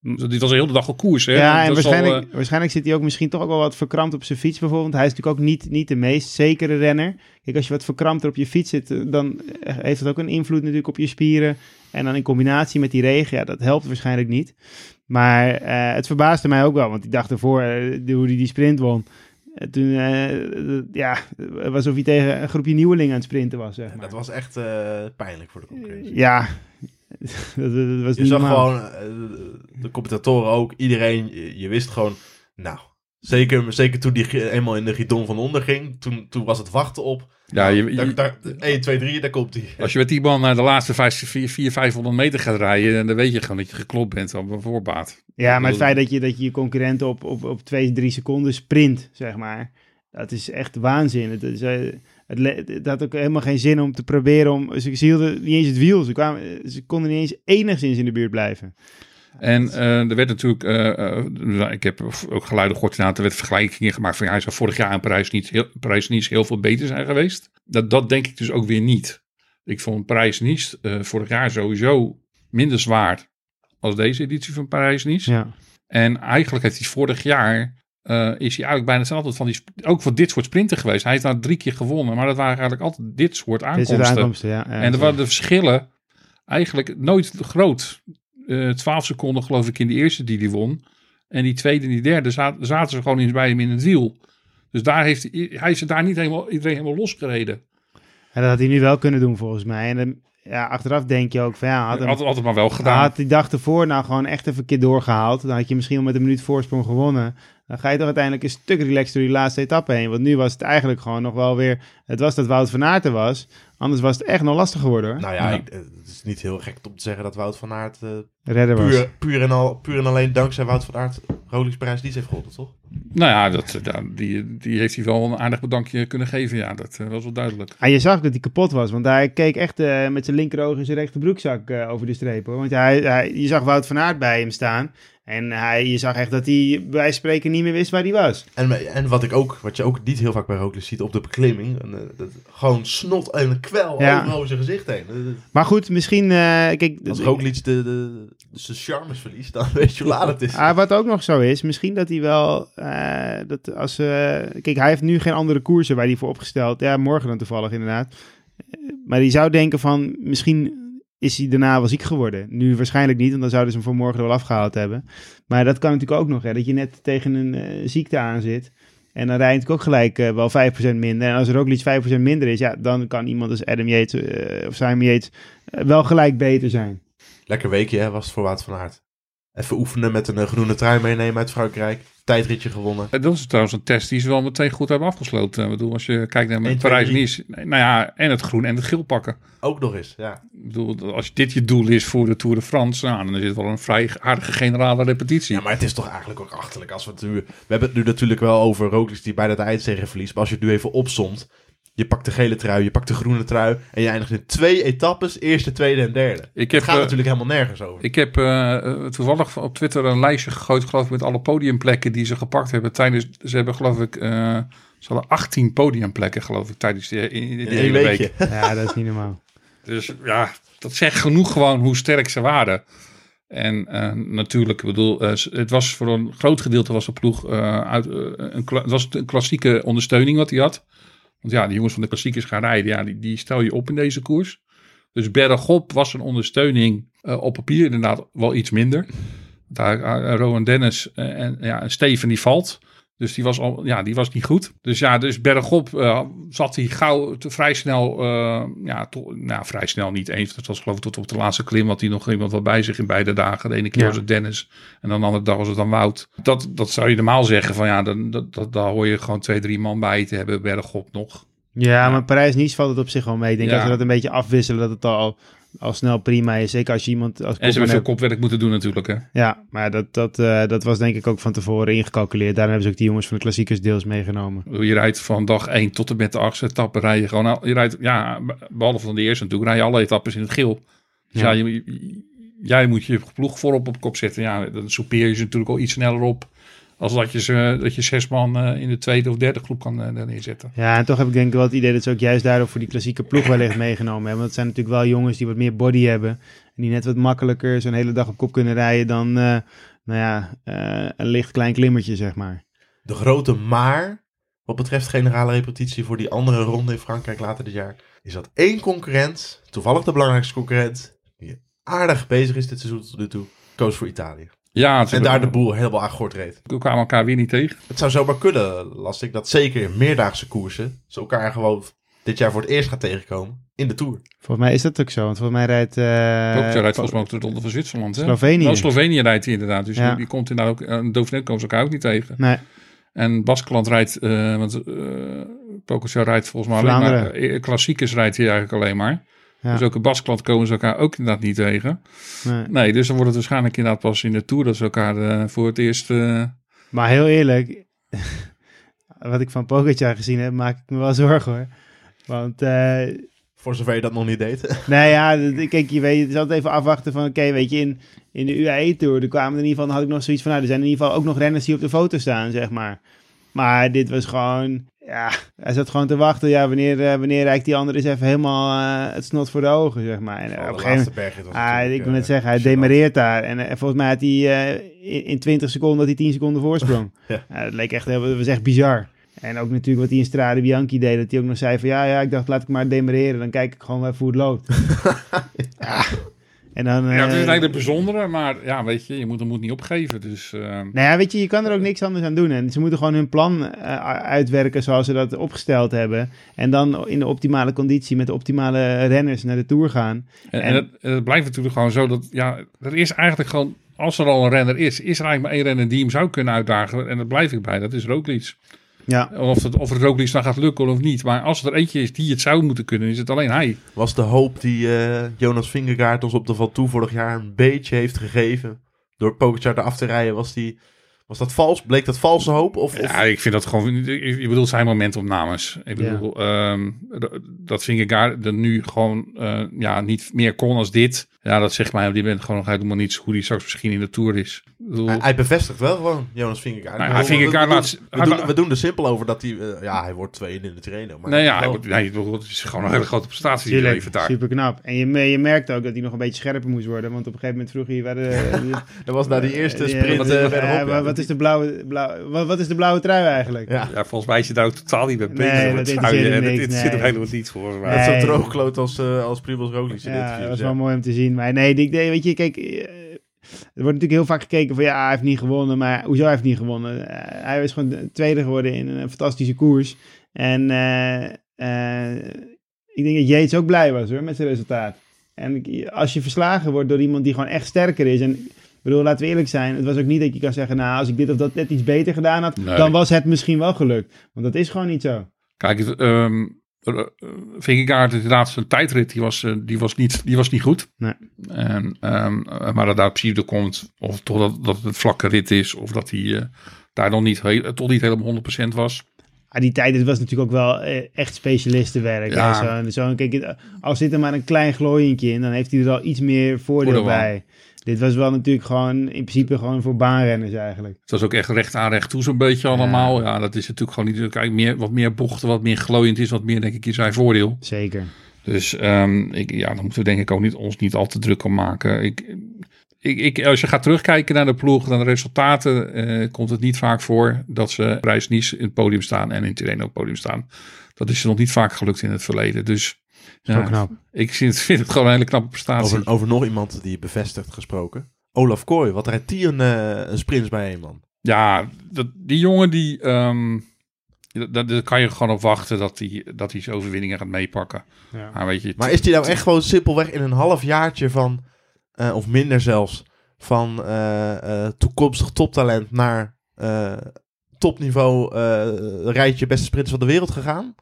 Dit was de hele dag al koers, hè? Ja, en al, waarschijnlijk, eh, waarschijnlijk zit hij ook misschien toch ook wel wat verkrampt op zijn fiets bijvoorbeeld. Hij is natuurlijk ook niet, niet de meest zekere renner. Kijk, als je wat verkrampter op je fiets zit, eh, dan eh, heeft dat ook een invloed natuurlijk op je spieren. En dan in combinatie met die regen, ja, dat helpt waarschijnlijk niet. Maar eh, het verbaasde mij ook wel, want ik dacht ervoor, hoe hij die sprint won. toen, eh, eh, ja, alsof hij tegen een groepje nieuwelingen aan het sprinten was, zeg maar. Dat was echt eh, pijnlijk voor de concurrentie. Ja, *laughs* dat, dat was Je niet zag normaal. gewoon, eh, de commentatoren ook, iedereen, je, je wist gewoon, nou, zeker, zeker toen die eenmaal in de gidon van onder ging, toen, toen was het wachten op. ja, je, je- Daar, daar, 1, 2, 3, daar komt hij. als je met die man naar de laatste 400, 500 meter gaat rijden, dan weet je gewoon dat je geklopt bent op een voorbaat. Ja, maar het feit dat je dat je, je concurrent op, op, op twee, drie seconden sprint, zeg maar. Dat is echt waanzin. Het, is, eh, het, het had ook helemaal geen zin om te proberen om... Ze, ze hielden niet eens het wiel. Ze, kwamen, ze konden niet eens enigszins in de buurt blijven. En eh, er werd natuurlijk, eh, eh, ik heb ook geluiden gehoord, inderdaad, er werd vergelijkingen gemaakt van ja, hij zou vorig jaar in Parijs niet, heel, Parijs niet heel veel beter zijn geweest. Dat, dat denk ik dus ook weer niet. Ik vond Parijs-Nice eh, vorig jaar sowieso minder zwaar als deze editie van Parijs-Nice. Ja. En eigenlijk heeft hij vorig jaar, eh, is hij eigenlijk bijna hetzelfde van die, ook van dit soort sprinten geweest. Hij heeft nou drie keer gewonnen, maar dat waren eigenlijk altijd dit soort Dit aankomsten. de aankomsten, ja. En er waren de verschillen eigenlijk nooit groot. Eh 12 seconden geloof ik in de eerste die hij won. En die tweede en die derde zaten, zaten ze gewoon eens bij hem in het wiel. Dus daar heeft hij, is daar niet helemaal, iedereen helemaal losgereden. En dat had hij nu wel kunnen doen, volgens mij. En dan, ja, achteraf denk je ook van, ja, had, hem, het maar wel gedaan. had die dag ervoor nou gewoon echt even een keer doorgehaald. Dan had je misschien wel met een minuut voorsprong gewonnen. Dan ga je toch uiteindelijk een stuk relaxed door die laatste etappe heen. Want nu was het eigenlijk gewoon nog wel weer... Het was dat Wout van Aert er was. Anders was het echt nog lastig geworden hoor. Nou ja, Ja. ik- eh, het is niet heel gek om te zeggen dat Wout van Aert eh, Redder was. puur, puur, en al, puur en alleen dankzij Wout van Aert Rolex Parijs niet heeft gewonnen, toch? Nou ja, dat, ja, die, die heeft hij wel een aardig bedankje kunnen geven. Ja, dat eh, was wel duidelijk. Ah, je zag dat hij kapot was, want hij keek echt eh, met zijn linkeroog in zijn rechterbroekzak eh over de streep. Hoor. Want hij, hij, je zag Wout van Aert bij hem staan en hij, je zag echt dat hij bij spreken niet meer wist waar hij was. En, en wat, ik ook, wat je ook niet heel vaak bij Roglic ziet op de beklimming, eh, dat, gewoon snot en kwel Ja. over zijn gezicht heen. Maar goed, misschien... eh, kijk, Als Roglic de, de, zijn charmes verliest, dan *laughs* weet je hoe laat het is. Ah, wat ook nog zo is, misschien dat hij wel, eh, dat als, kijk, hij heeft nu geen andere koersen waar hij voor opgesteld. Ja, morgen dan toevallig inderdaad. Maar die zou denken van, misschien is hij daarna wel ziek geworden. Nu waarschijnlijk niet, want dan zouden ze hem voor morgen wel afgehaald hebben. Maar dat kan natuurlijk ook nog, hè, dat je net tegen een eh, ziekte aan zit. En dan rij je natuurlijk ook gelijk eh, wel 5% minder. En als er ook iets 5% minder is, ja, dan kan iemand als Adam Yates eh, of Simon Yates wel gelijk beter zijn. Lekker weekje hè, was het voor Wout van Aert. Even oefenen met een eh, groene trui meenemen uit Frankrijk. Tijdritje gewonnen. Eh, Dat is trouwens een test die ze wel meteen goed hebben afgesloten. Ik bedoel, als je kijkt naar 1, 2, Parijs-Nice. Nou ja, en het groen en het geel pakken. Ook nog eens, ja. Ik bedoel, als dit je doel is voor de Tour de France, nou, dan is het wel een vrij aardige generale repetitie. Ja, maar het is toch eigenlijk ook achterlijk. Als we, het nu, we hebben het nu natuurlijk wel over Roglic die bijna de eindzege verliest. Maar als je het nu even opsomt. Je pakt de gele trui, je pakt de groene trui. En je eindigt in twee etappes. Eerste, tweede en derde. Ik heb, het gaat eh, natuurlijk helemaal nergens over. Ik heb eh, eh, toevallig op Twitter een lijstje gegooid, geloof ik, met alle podiumplekken die ze gepakt hebben tijdens. Ze hebben, geloof ik, eh, ze hadden 18 podiumplekken, geloof ik, tijdens die, in, in die hele week. *laughs* *laughs* Ja, dat is niet normaal. Dus ja, dat zegt genoeg gewoon hoe sterk ze waren. En eh, natuurlijk, ik bedoel, het was voor een groot gedeelte was de ploeg eh, uit een, kla- het was een klassieke ondersteuning wat hij had. Want ja, die jongens van de klassiekers gaan rijden, ja, die, die stel je op in deze koers. Dus bergop was een ondersteuning eh, op papier inderdaad wel iets minder. Daar eh, Rowan Dennis eh, en ja, en Steven die valt. Dus die was, al, ja, die was niet goed. Dus ja, dus bergop eh, zat hij gauw te, vrij snel. eh, ja, to- nou, vrij snel niet eens. Dat was geloof ik tot op de laatste klim. Had hij nog iemand wel bij zich in beide dagen. De ene keer Ja. was het Dennis. En dan de andere dag was het dan Wout. Dat, dat zou je normaal zeggen. Van ja, dan, dat, dat, daar hoor je gewoon twee, drie man bij te hebben. Bergop nog. Ja, maar Parijs-Nice valt het op zich wel mee. Ik denk Ja. dat ze dat een beetje afwisselen, dat het al, al snel prima is. Zeker als je iemand als En ze hebben veel kopwerk moeten doen natuurlijk. Hè. Ja, maar dat, dat, eh, dat was denk ik ook van tevoren ingecalculeerd. Daarom hebben ze ook die jongens van de klassiekers deels meegenomen. Je rijdt van dag 1 tot en met de achtste etappe. Rij je gewoon al, je rijdt, ja, behalve van de eerste natuurlijk, rij je alle etappes in het geel. Dus ja, Ja. je, je- jij moet je ploeg voorop op kop zetten. Ja, dan soupeer je ze natuurlijk al iets sneller op. Als dat je, ze, dat je zes man eh, in de tweede of derde groep kan eh, neerzetten. Ja, en toch heb ik denk ik wel het idee dat ze ook juist daardoor voor die klassieke ploeg wellicht *coughs* meegenomen hebben. Want het zijn natuurlijk wel jongens die wat meer body hebben. En die net wat makkelijker zo'n hele dag op kop kunnen rijden dan, eh, nou ja, eh, een licht klein klimmertje, zeg maar. De grote maar, wat betreft generale repetitie voor die andere ronde in Frankrijk later dit jaar, is dat één concurrent, toevallig de belangrijkste concurrent, die aardig bezig is dit seizoen tot nu toe, koos voor Italië. Ja, ze En daar de boel helemaal aan gort reed. we kwamen elkaar weer niet tegen. Het zou zomaar kunnen, las ik, dat zeker in meerdaagse koersen ze elkaar gewoon dit jaar voor het eerst gaan tegenkomen in de Tour. Volgens mij is dat ook zo, want volgens mij rijdt... eh, Ook rijdt volgens mij ook de ronde van Zwitserland. Hè? Slovenië. Wel, Slovenië rijdt hij inderdaad. Dus Ja. die, die komt inderdaad ook. En Dauphiné komen ze elkaar ook niet tegen. Nee, En Baskeland rijdt, eh want uh, Pogacar rijdt volgens mij alleen maar, eh, klassiekers rijdt hij eigenlijk alleen maar. Ja. Dus ook in Baskeland komen ze elkaar ook inderdaad niet tegen. nee. Nee, dus dan wordt het waarschijnlijk inderdaad pas in de Tour dat ze elkaar eh, voor het eerst... eh, Maar heel eerlijk, *laughs* wat ik van Pogacar gezien heb, maak ik me wel zorgen hoor. Want, eh Voor zover je dat nog niet deed. *laughs* nou ja, kijk, je weet, het is altijd even afwachten van, oké, weet je, in, in de UAE-tour, er kwamen er in ieder geval, had ik nog zoiets van, nou, er zijn in ieder geval ook nog renners die op de foto staan, zeg maar. Maar dit was gewoon, ja, hij zat gewoon te wachten, ja, wanneer, eh, wanneer reikt die ander eens even helemaal eh, het snot voor de ogen, zeg maar. En, op een gegeven moment, Ah, ik wil net eh, zeggen, hij demareert daar. En volgens mij had hij in, in 20 seconden had hij 10 seconden voorsprong. *laughs* Ja. ja. dat leek echt, dat was echt bizar. En ook natuurlijk wat hij in Strade Bianchi deed, dat hij ook nog zei van ja, ja, ik dacht laat ik maar demareren, dan kijk ik gewoon even hoe het loopt. *laughs* ja. En dan... ja, het is eh, eigenlijk het bijzondere, maar ja, weet je, je moet er moet niet opgeven. Dus eh, nou ja, weet je, je kan er ook niks anders aan doen. En ze moeten gewoon hun plan eh, uitwerken zoals ze dat opgesteld hebben. En dan in de optimale conditie met de optimale renners naar de Tour gaan. En, En- en het, het blijft natuurlijk gewoon zo dat, ja, er is eigenlijk gewoon als er al een renner is, is er eigenlijk maar één renner die hem zou kunnen uitdagen. En daar blijf ik bij, dat is Roglic. Ja, Of het, of het Roglic dan gaat lukken of niet. Maar als er eentje is die het zou moeten kunnen, is het alleen hij. Was de hoop die eh, Jonas Vingegaard ons op de Van Toe vorig jaar een beetje heeft gegeven... door Pogacar eraf te rijden, was, die, was dat vals? Bleek dat valse hoop? Of, of... Ja, ik vind dat gewoon. Je bedoelt zijn momentopnames. Ik Ja. bedoel, ehm, d- dat Vingegaard er nu gewoon eh, ja, niet meer kon als dit. Ja, dat zegt mij op dit moment gewoon nog helemaal niet hoe die straks misschien in de Tour is. Ik bedoel, Hij, hij bevestigt wel gewoon Jonas Vingegaard. Nou, Vingegaard we, we, laat- doen- we, doen, la- we doen er simpel over dat hij... eh, ja, hij wordt tweede in de trainer. Maar nee, ja, hij wel- wordt- nee, het is gewoon een hele grote prestatie die hij levert daar. Super knap. En je, je merkte ook dat hij nog een beetje scherper moest worden. Want op een gegeven moment vroeg hij... Waar de, *laughs* dat was na die eerste die- sprint wat, eh, eh, ja. is de blauwe, blauwe, wat, wat is de blauwe trui eigenlijk? Ja, Ja, volgens mij is je daar ook totaal niet mee bezig. Nee, dat Het zit nee. helemaal niet volgens mij. net zo droogkloot als, eh als Primoz Roglic in dit Ja, interview, dat was wel mooi om te zien. Nee, ik, weet je, kijk, eh, er wordt natuurlijk heel vaak gekeken van ja, hij heeft niet gewonnen, maar hoezo hij heeft niet gewonnen? Eh, hij is gewoon de tweede geworden in een fantastische koers. En eh, ik denk dat Yates ook blij was hoor, met zijn resultaat. En als je verslagen wordt door iemand die gewoon echt sterker is en ik bedoel, laten we eerlijk zijn, het was ook niet dat je kan zeggen, nou, als ik dit of dat net iets beter gedaan had, Nee. dan was het misschien wel gelukt. Want dat is gewoon niet zo. Kijk, het, ehm Vingegaard, inderdaad, zijn tijdrit, die was, eh, die was, niet, die was niet goed. Nee. En, eh, maar dat daar precies door komt, of toch dat, dat het een vlakke rit is, of dat hij eh, daar nog niet, heel- toch niet helemaal 100% was. Ah, die tijd was natuurlijk ook wel eh, echt specialistenwerk. Ja. Zo, zo, kijk, als zit er maar een klein glooientje in, dan heeft hij er al iets meer voordeel bij. Dit was wel natuurlijk gewoon in principe gewoon voor baanrenners eigenlijk. Het was ook echt recht aan recht toe zo'n beetje allemaal. Ja. dat is natuurlijk gewoon niet, kijk, meer, wat meer bochten, wat meer glooiend is, wat meer denk ik in zijn voordeel. Zeker. Dus ehm, ik, ja, dan moeten we denk ik ook niet, ons niet al te druk om maken. Ik, ik, ik, als je gaat terugkijken naar de ploeg, naar de resultaten, eh, komt het niet vaak voor dat ze Parijs Nice in het podium staan en in Tirreno op het podium staan. Dat is nog niet vaak gelukt in het verleden. Dus ja, knap. ik vind, *laughs* vind het gewoon een hele knappe prestatie. Over, over nog iemand die bevestigt gesproken. Olaf Kooi, wat rijdt die een, eh, een sprint bij een man? Ja, dat, die jongen die. ehm daar kan je gewoon op wachten dat hij dat die zijn overwinningen gaat meepakken. Ja. Maar weet je, Maar is die nou echt gewoon simpelweg in een half jaartje van, eh, of minder zelfs, van eh, eh, toekomstig toptalent naar eh, topniveau eh rijtje beste sprinters van de wereld gegaan?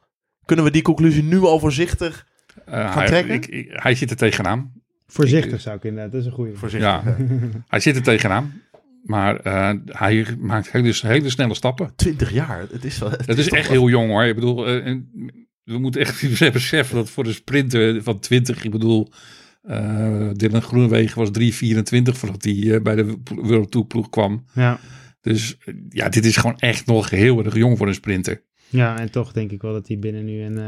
Kunnen we die conclusie nu al voorzichtig, eh, gaan hij, trekken? ik- ik- hij zit er tegenaan. Voorzichtig zou ik inderdaad, dat is een goede. voorzichtig Ja. *laughs* Hij zit er tegenaan. Maar eh, hij maakt hele, hele snelle stappen. 20 jaar, het is wel... Het is echt wel- heel jong hoor. Ik bedoel, eh, en we moeten echt *laughs* beseffen dat voor de sprinter van 20, ik bedoel, eh Dylan Groenewegen was 3,24 voordat hij eh, bij de World Tour ploeg kwam. Ja. Dus ja, dit is gewoon echt nog heel erg jong voor een sprinter. Ja, en toch denk ik wel dat hij binnen nu en eh,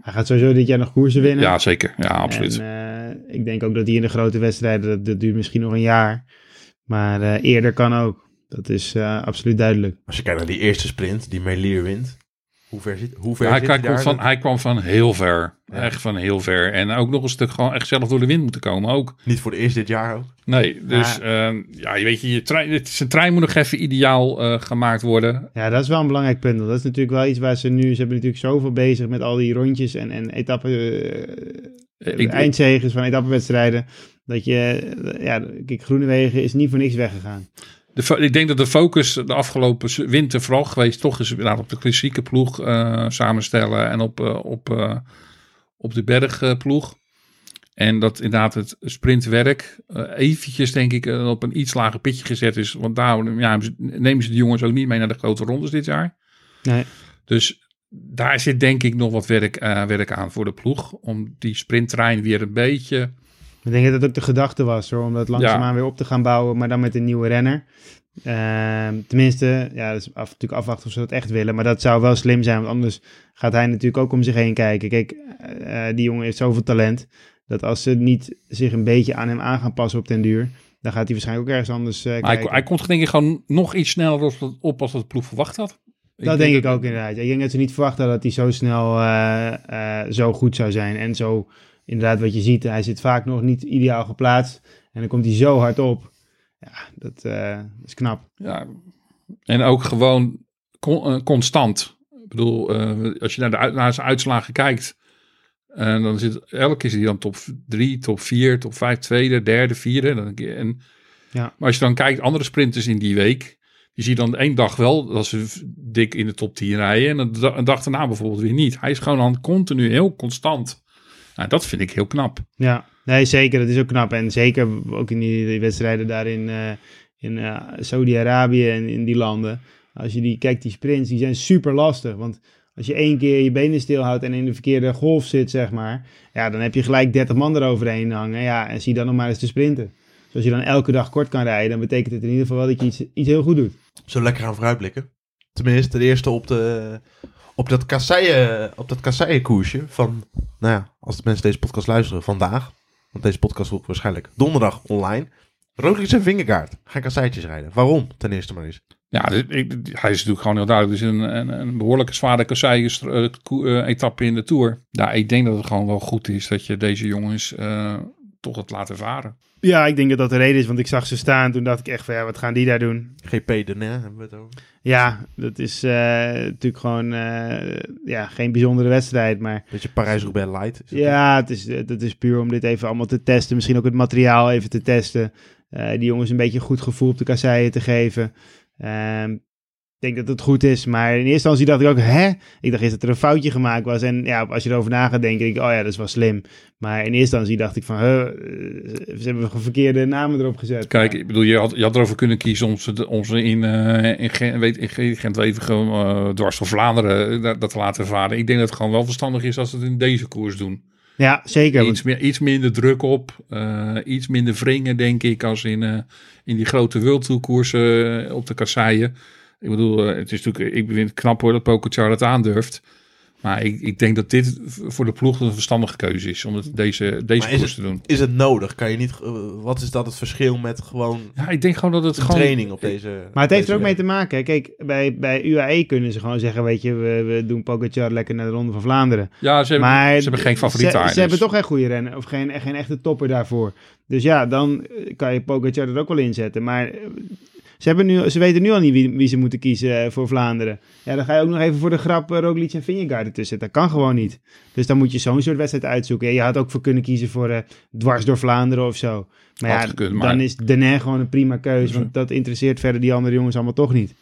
hij gaat sowieso dit jaar nog koersen winnen. Ja, zeker. Ja, absoluut. En, eh, ik denk ook dat hij in de grote wedstrijden, dat, dat duurt misschien nog een jaar. Maar eh, eerder kan ook. Dat is eh, absoluut duidelijk. Als je kijkt naar die eerste sprint, die Melier wint. Hoe ver zit, hoe ver hij, zit hij, hij van, hij kwam van heel ver. Ja. Echt van heel ver. En ook nog een stuk gewoon echt zelf door de wind moeten komen ook. Niet voor de eerst dit jaar ook. Nee, dus ehm, ja, je weet je, je trein, het, zijn trein moet nog even ideaal eh, gemaakt worden. Ja, dat is wel een belangrijk punt. Dat is natuurlijk wel iets waar ze nu... Ze hebben natuurlijk zoveel bezig met al die rondjes en, en etappen... eh, Ik- eindzegers van etappenwedstrijden. Dat je... eh, ja, kijk, Groenewegen is niet voor niks weggegaan. De, ik denk dat de focus de afgelopen winter vooral geweest toch is inderdaad op de klassieke ploeg eh, samenstellen en op, eh, op, eh, op de bergploeg. En dat inderdaad het sprintwerk eventjes denk ik op een iets lager pitje gezet is. Want daar ja, nemen ze de jongens ook niet mee naar de grote rondes dit jaar. Nee. Dus daar zit denk ik nog wat werk, werk aan voor de ploeg. Om die sprinttrein weer een beetje... Ik denk dat het ook de gedachte was hoor, om dat langzaamaan weer op te gaan bouwen, maar dan met een nieuwe renner. Ehm, tenminste, ja, dat is af, natuurlijk afwachten of ze dat echt willen, maar dat zou wel slim zijn, want anders gaat hij natuurlijk ook om zich heen kijken. Kijk, eh, die jongen heeft zoveel talent, dat als ze niet zich een beetje aan hem aan gaan passen op den duur, dan gaat hij waarschijnlijk ook ergens anders eh, Maar hij, kijken. hij komt denk ik gewoon nog iets sneller op, op als dat de ploeg verwacht had. dat denk ik ook inderdaad. Ik denk dat ze niet verwachten dat hij zo snel eh, eh, zo goed zou zijn. En zo, inderdaad, wat je ziet, hij zit vaak nog niet ideaal geplaatst. En dan komt hij zo hard op. Ja, dat eh, is knap. Ja, en ook gewoon con- eh, constant. Ik bedoel, eh, als je naar, de, uit- naar zijn uitslagen kijkt, en dan zit elke keer is hij dan top 3, top 4, top 5, tweede, derde, vierde. Dan, en Ja. Maar als je dan kijkt, andere sprinters in die week, je dan één dag wel dat ze dik in de top 10 rijden. En een da- een dag daarna bijvoorbeeld weer niet. Hij is gewoon aan continu heel constant. Nou, dat vind ik heel knap. Ja, nee, zeker. Dat is ook knap. En zeker ook in die, die wedstrijden daar in, eh, in eh, Saudi-Arabië en in die landen. Als je die kijkt, die sprints, die zijn super lastig. Want als je één keer je benen stilhoudt en in de verkeerde golf zit, zeg maar. Ja, dan heb je gelijk 30 man eroverheen hangen. Ja, en zie dan nog maar eens te sprinten. Dus als je dan elke dag kort kan rijden, dan betekent het in ieder geval wel dat je iets, iets heel goed doet. Zo lekker gaan vooruitblikken. Tenminste, de eerste op, de, op dat kasseien, op dat kasseien-koersje van, nou ja, als de mensen deze podcast luisteren, vandaag. Want deze podcast wordt waarschijnlijk donderdag online. Roglic en Vingegaard gaan kasseitjes rijden. Waarom? Ten eerste maar eens. Ja, ik- hij is natuurlijk gewoon heel duidelijk. Het is een, een, een behoorlijke zware kassei-etappe in de Tour. Ja, ik denk dat het gewoon wel goed is dat je deze jongens eh, toch het laat ervaren. Ja, ik denk dat dat de reden is, want ik zag ze staan. Toen dacht ik echt van, ja, wat gaan die daar doen? GP de Ne hebben we het over. Ja, dat is eh, natuurlijk gewoon eh, ja, geen bijzondere wedstrijd, maar Beetje Parijs-Roubaix light. is ja, het is, het is puur om dit even allemaal te testen. Misschien ook het materiaal even te testen. Eh, die jongens een beetje een goed gevoel op de kasseien te geven. Denk dat het goed is, maar in eerste instantie dacht ik ook, hè? Ik dacht eerst dat er een foutje gemaakt was. En ja, als je erover na gaat denken, denk ik, oh ja, dat is wel slim. Maar in eerste instantie dacht ik van, huh, eh, ze hebben verkeerde namen erop gezet. Kijk, ik bedoel, je had, je had erover kunnen kiezen om ze, om ze in, eh in, Gen- weet, in Gent even gewoon eh, dwars door Vlaanderen dat, dat te laten ervaren. Ik denk dat het gewoon wel verstandig is als ze het in deze koers doen. Ja, zeker. Iets, meer, iets minder druk op, iets minder wringen, denk ik, als in, in die grote wildtoerkoersen eh, op de kasseien. Ik bedoel, eh, het is natuurlijk, ik vind het knap hoor dat Pogacar het aandurft. Maar ik, ik denk dat dit voor de ploeg een verstandige keuze is om het deze, deze koers te doen. Is het nodig? Kan je niet, eh, wat is dat het verschil met gewoon Ja, ik denk gewoon dat het gewoon... training op deze Maar het heeft er ook mee te maken. Kijk, bij, bij UAE kunnen ze gewoon zeggen, weet je, we, we doen Pogacar lekker naar de Ronde van Vlaanderen. Ja, ze hebben, Maar ze hebben geen favoriet ze, daar. ze hebben toch geen goede rennen of geen, geen echte topper daarvoor. Dus ja, dan kan je Pogacar er ook wel in zetten. Maar ze, hebben nu, ze weten nu al niet wie, wie ze moeten kiezen eh, voor Vlaanderen. Ja, dan ga je ook nog even voor de grap uh, Roglic en Vingegaard ertussen. Dat kan gewoon niet. Dus dan moet je zo'n soort wedstrijd uitzoeken. Ja, je had ook voor kunnen kiezen voor eh, dwars door Vlaanderen of zo. Maar Had ja, gekund, maar- dan is Denain gewoon een prima keuze. Want dat interesseert verder die andere jongens allemaal toch niet.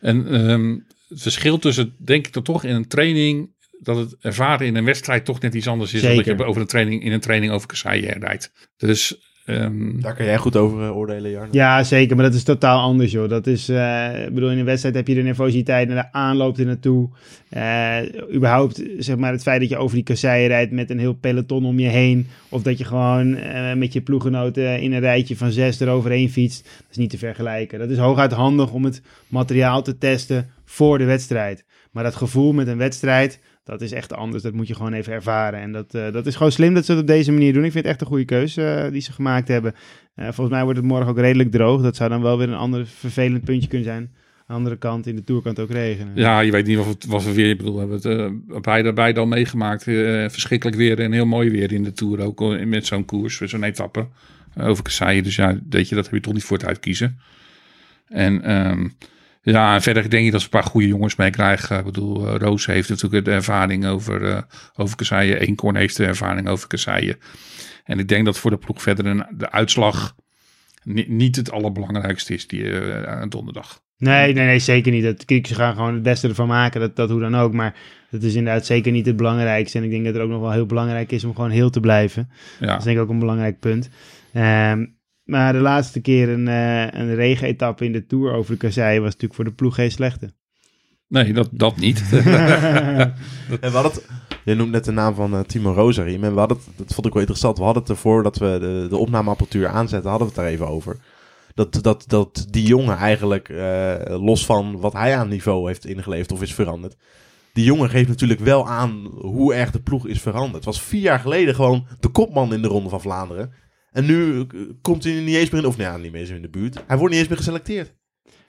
En ehm, het verschil tussen, denk ik dan toch in een training, dat het ervaren in een wedstrijd toch net iets anders is dan dat Zeker. je over een training, in een training over kasseien rijdt. Dus ehm, Daar kan jij goed over eh, oordelen, Jarno. Ja, zeker. Maar dat is totaal anders, joh. Dat is, eh, ik bedoel, in een wedstrijd heb je de nervositeit en de aanloop er naartoe. Eh, überhaupt, zeg maar, het feit dat je over die kasseien rijdt met een heel peloton om je heen. Of dat je gewoon met je ploeggenoten in een rijtje van zes eroverheen fietst. Dat is niet te vergelijken. Dat is hooguit handig om het materiaal te testen voor de wedstrijd. Maar dat gevoel met een wedstrijd, dat is echt anders. Dat moet je gewoon even ervaren. En dat, eh, dat is gewoon slim dat ze het op deze manier doen. Ik vind het echt een goede keuze eh, die ze gemaakt hebben. Eh, volgens mij wordt het morgen ook redelijk droog. Dat zou dan wel weer een ander vervelend puntje kunnen zijn. Aan de andere kant, in de Tour kan het ook regenen. ja, je weet niet het was we weer, ik bedoel, we hebben het uh, beide, beide al meegemaakt. verschrikkelijk weer en heel mooi weer in de Tour ook met zo'n koers, zo'n etappe over kasseien. Dus ja, weet je, dat heb je toch niet voor het uitkiezen. En ehm, ja, en verder denk ik dat ze een paar goede jongens meekrijgen. Ik bedoel, eh, Roos heeft natuurlijk de ervaring over, eh over kasseien. Eenkorn heeft de ervaring over kasseien. En ik denk dat voor de ploeg verder een, de uitslag ni- niet het allerbelangrijkste is die eh, aan donderdag. Nee, nee, nee, zeker niet. Dat, ze gaan gewoon het beste ervan maken, dat, dat hoe dan ook. Maar dat is inderdaad zeker niet het belangrijkste. En ik denk dat het ook nog wel heel belangrijk is om gewoon heel te blijven. Ja. Dat is denk ik ook een belangrijk punt. Ehm, maar de laatste keer een, eh een regenetappe in de Tour over de kasseien was natuurlijk voor de ploeg geen slechte. Nee, dat, dat niet. *laughs* *laughs* En we hadden het, je noemt net de naam van eh, Timo Rosarim. En we hadden het, dat vond ik wel interessant. We hadden het ervoor dat we de, de opnameapparatuur aanzetten, hadden we het daar even over. Dat, dat, dat die jongen eigenlijk, eh, los van wat hij aan niveau heeft ingeleverd of is veranderd. Die jongen geeft natuurlijk wel aan hoe erg de ploeg is veranderd. Het was vier jaar geleden gewoon de kopman in de Ronde van Vlaanderen. En nu komt hij niet eens meer in, of nou ja, niet meer eens in de buurt. Hij wordt niet eens meer geselecteerd.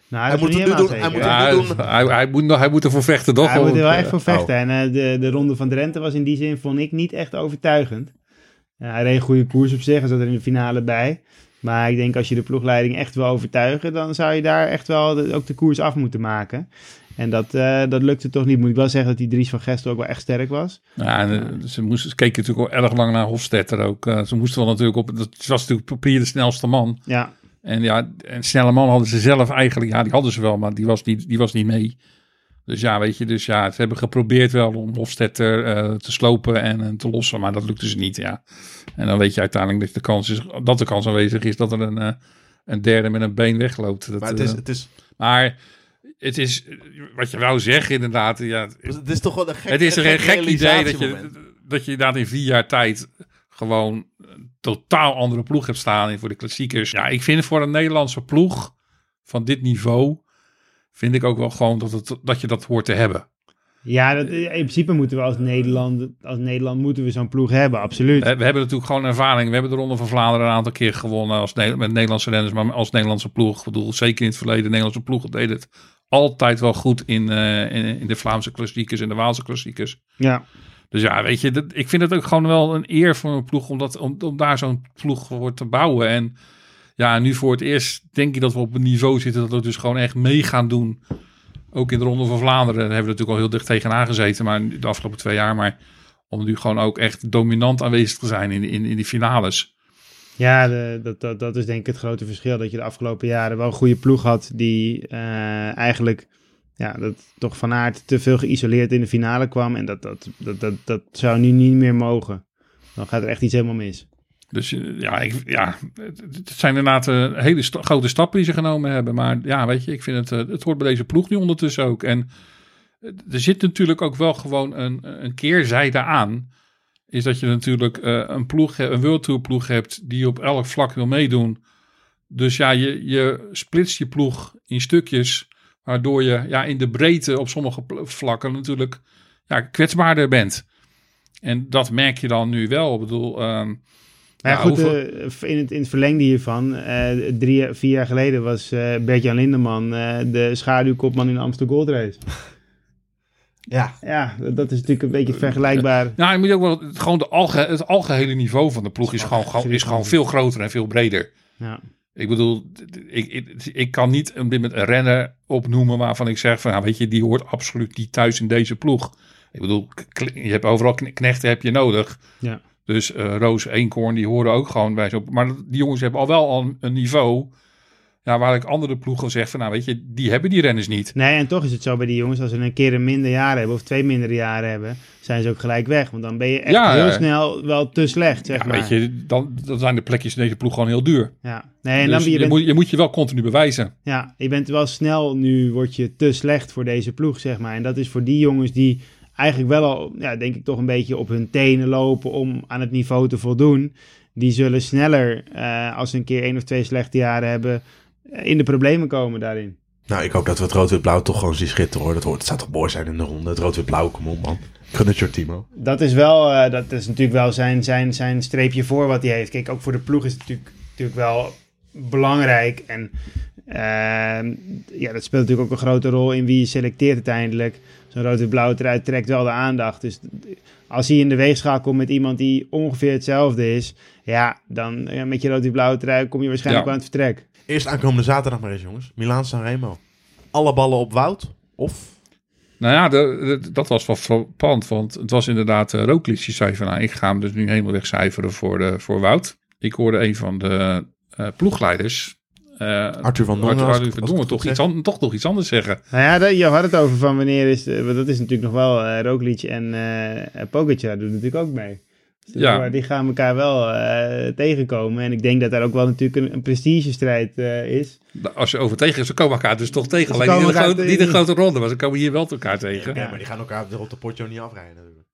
Nou, Hij moet niet doen, hij moet het Ja, hij, hij, moet, nog- hij moet ervoor vechten, toch? Hij moet er wel echt voor eh, vechten. En eh, de, de ronde van Drenthe was in die zin, vond ik, niet echt overtuigend. Hij reed een goede koers op zich, hij zat er in de finale bij. Maar ik denk als je de ploegleiding echt wil overtuigen, dan zou je daar echt wel de- ook de koers af moeten maken. En dat, eh, dat lukte toch niet. Moet ik wel zeggen dat die Dries van Gestel ook wel echt sterk was. Ja, en, eh, ze, moesten, ze keken natuurlijk al erg lang naar Hofstetter ook. Eh, ze moesten wel natuurlijk op... Dat was natuurlijk papier de snelste man. Ja, En ja, en snelle man hadden ze zelf eigenlijk, ja, die hadden ze wel, maar die was niet, die was niet mee. Dus ja, weet je, dus ja, ze hebben geprobeerd wel om Hofstetter eh, te slopen en eh, te lossen, maar dat lukte ze niet, ja. En dan weet je uiteindelijk dat de kans is, dat de kans aanwezig is dat er een, eh, een derde met een been wegloopt. Dat, Maar het is, het, is, maar het is, wat je wou zeggen inderdaad, ja, het is toch wel een gek het is een gek idee dat je, dat je inderdaad in vier jaar tijd gewoon een totaal andere ploeg hebt staan voor de klassiekers. Ja, ik vind voor een Nederlandse ploeg van dit niveau, vind ik ook wel gewoon dat, het, dat je dat hoort te hebben. Ja, dat, in principe moeten we als Nederland, als Nederland moeten we zo'n ploeg hebben, absoluut. We, we hebben natuurlijk gewoon ervaring. We hebben de Ronde van Vlaanderen een aantal keer gewonnen als met Nederlandse renners, maar als Nederlandse ploeg. Ik bedoel, zeker in het verleden, de Nederlandse ploeg deed het altijd wel goed in, eh, in, in de Vlaamse klassiekers en de Waalse klassiekers. Ja. Dus ja, weet je, dat, ik vind het ook gewoon wel een eer voor een ploeg om, dat, om, om daar zo'n ploeg voor te bouwen. En ja, nu voor het eerst denk ik dat we op een niveau zitten dat we dus gewoon echt mee gaan doen. Ook in de Ronde van Vlaanderen daar hebben we natuurlijk al heel dicht tegenaan gezeten, maar de afgelopen twee jaar. Maar om nu gewoon ook echt dominant aanwezig te zijn in, in, in die finales. Ja, dat, dat, dat is denk ik het grote verschil. Dat je de afgelopen jaren wel een goede ploeg had die eh, eigenlijk ja, dat toch van aard te veel geïsoleerd in de finale kwam. En dat, dat, dat, dat, dat zou nu niet meer mogen. Dan gaat er echt iets helemaal mis. Dus eh, ja, ik, ja het, zijn inderdaad eh, hele grote stappen die ze genomen hebben. Maar ja, weet je, ik vind het, het hoort bij deze ploeg nu ondertussen ook. En er zit natuurlijk ook wel gewoon een, een keerzijde aan. Is dat je natuurlijk eh, een ploeg, een World Tour ploeg hebt die op elk vlak wil meedoen. Dus ja, je, je splitst je ploeg in stukjes. Waardoor je ja, in de breedte op sommige vlakken natuurlijk ja, kwetsbaarder bent. En dat merk je dan nu wel. Ik bedoel, ehm, Maar ja, goed, hoeveel- eh, in, het, in het verlengde hiervan, eh, drie, vier jaar geleden was eh Bert-Jan Lindeman de schaduwkopman in de Amsterdam Gold Race. Ja, Ja, dat, is natuurlijk een beetje vergelijkbaar. Nou, je moet ook wel gewoon de alge, het algehele niveau van de ploeg is gewoon, gewoon, is gewoon veel groter en veel breder. Ja. Ik bedoel, ik, ik, ik kan niet een, met een renner opnoemen waarvan ik zeg van, nou, weet je, die hoort absoluut niet thuis in deze ploeg. Ik bedoel, je hebt overal kne- knechten heb je nodig. Ja. Dus eh, Roos, Eenkorn, die horen ook gewoon bij zo'n. Maar die jongens hebben al wel al een, een niveau. Ja, waar ik andere ploegen zeg van, nou, weet je, die hebben die renners niet. Nee, en toch is het zo bij die jongens, als ze een keer een minder jaar hebben of twee mindere jaren hebben, zijn ze ook gelijk weg. Want dan ben je echt Ja, heel snel wel te slecht, zeg Ja, maar. weet je, dan, dan zijn de plekjes in deze ploeg gewoon heel duur. Ja. Nee, en Dus dan ben je, je, moet, je moet je wel continu bewijzen. ja, je bent wel snel, nu word je te slecht voor deze ploeg, zeg maar. En dat is voor die jongens die eigenlijk wel al, ja, denk ik toch een beetje op hun tenen lopen om aan het niveau te voldoen. Die zullen sneller, eh, als ze een keer één of twee slechte jaren hebben, in de problemen komen daarin. nou ik hoop dat we het rood-wit-blauw toch gewoon zien schitteren hoor. Dat, hoort, het zou toch mooi zijn in de ronde. Het rood-wit-blauw, kom op man. Gun het je Timo. Dat is wel, eh, dat is natuurlijk wel zijn, zijn, zijn streepje voor wat hij heeft. Kijk, ook voor de ploeg is het natuurlijk, natuurlijk wel belangrijk. En ehm, ja, dat speelt natuurlijk ook een grote rol in wie je selecteert uiteindelijk. Zo'n rood-wit-blauw trui trekt wel de aandacht. Dus als hij in de weegschaal komt met iemand die ongeveer hetzelfde is, ja, dan ja, met je rood-wit-blauwe trui kom je waarschijnlijk Ja. wel aan het vertrek. Eerst aankomende zaterdag maar eens jongens. Milaan Sanremo. Alle ballen op Wout? Of? Nou ja, de, de- dat was wel frappant, want het was inderdaad uh, Roglic die zei van, nou, ik ga hem dus nu helemaal wegcijferen voor, de, voor Wout. Ik hoorde een van de eh, ploegleiders, eh Arthur van Dongen. Arthur, van Dongen, toch, iets an- toch nog iets anders zeggen. Nou ja, dat- je had het over van wanneer is... eh, want dat is natuurlijk nog wel... eh Roglic en eh Pogacar doen natuurlijk ook mee. Dus Ja. maar Die gaan elkaar wel eh, tegenkomen. En ik denk dat daar ook wel natuurlijk een, een prestigestrijd eh, is. Als je over tegen is, ze komen elkaar dus toch tegen. Ze Alleen niet de elkaar grote, niet in de tegen. grote ronde, maar ze komen hier wel elkaar tegen. Ja, maar die gaan elkaar op de Potjo niet afrijden natuurlijk.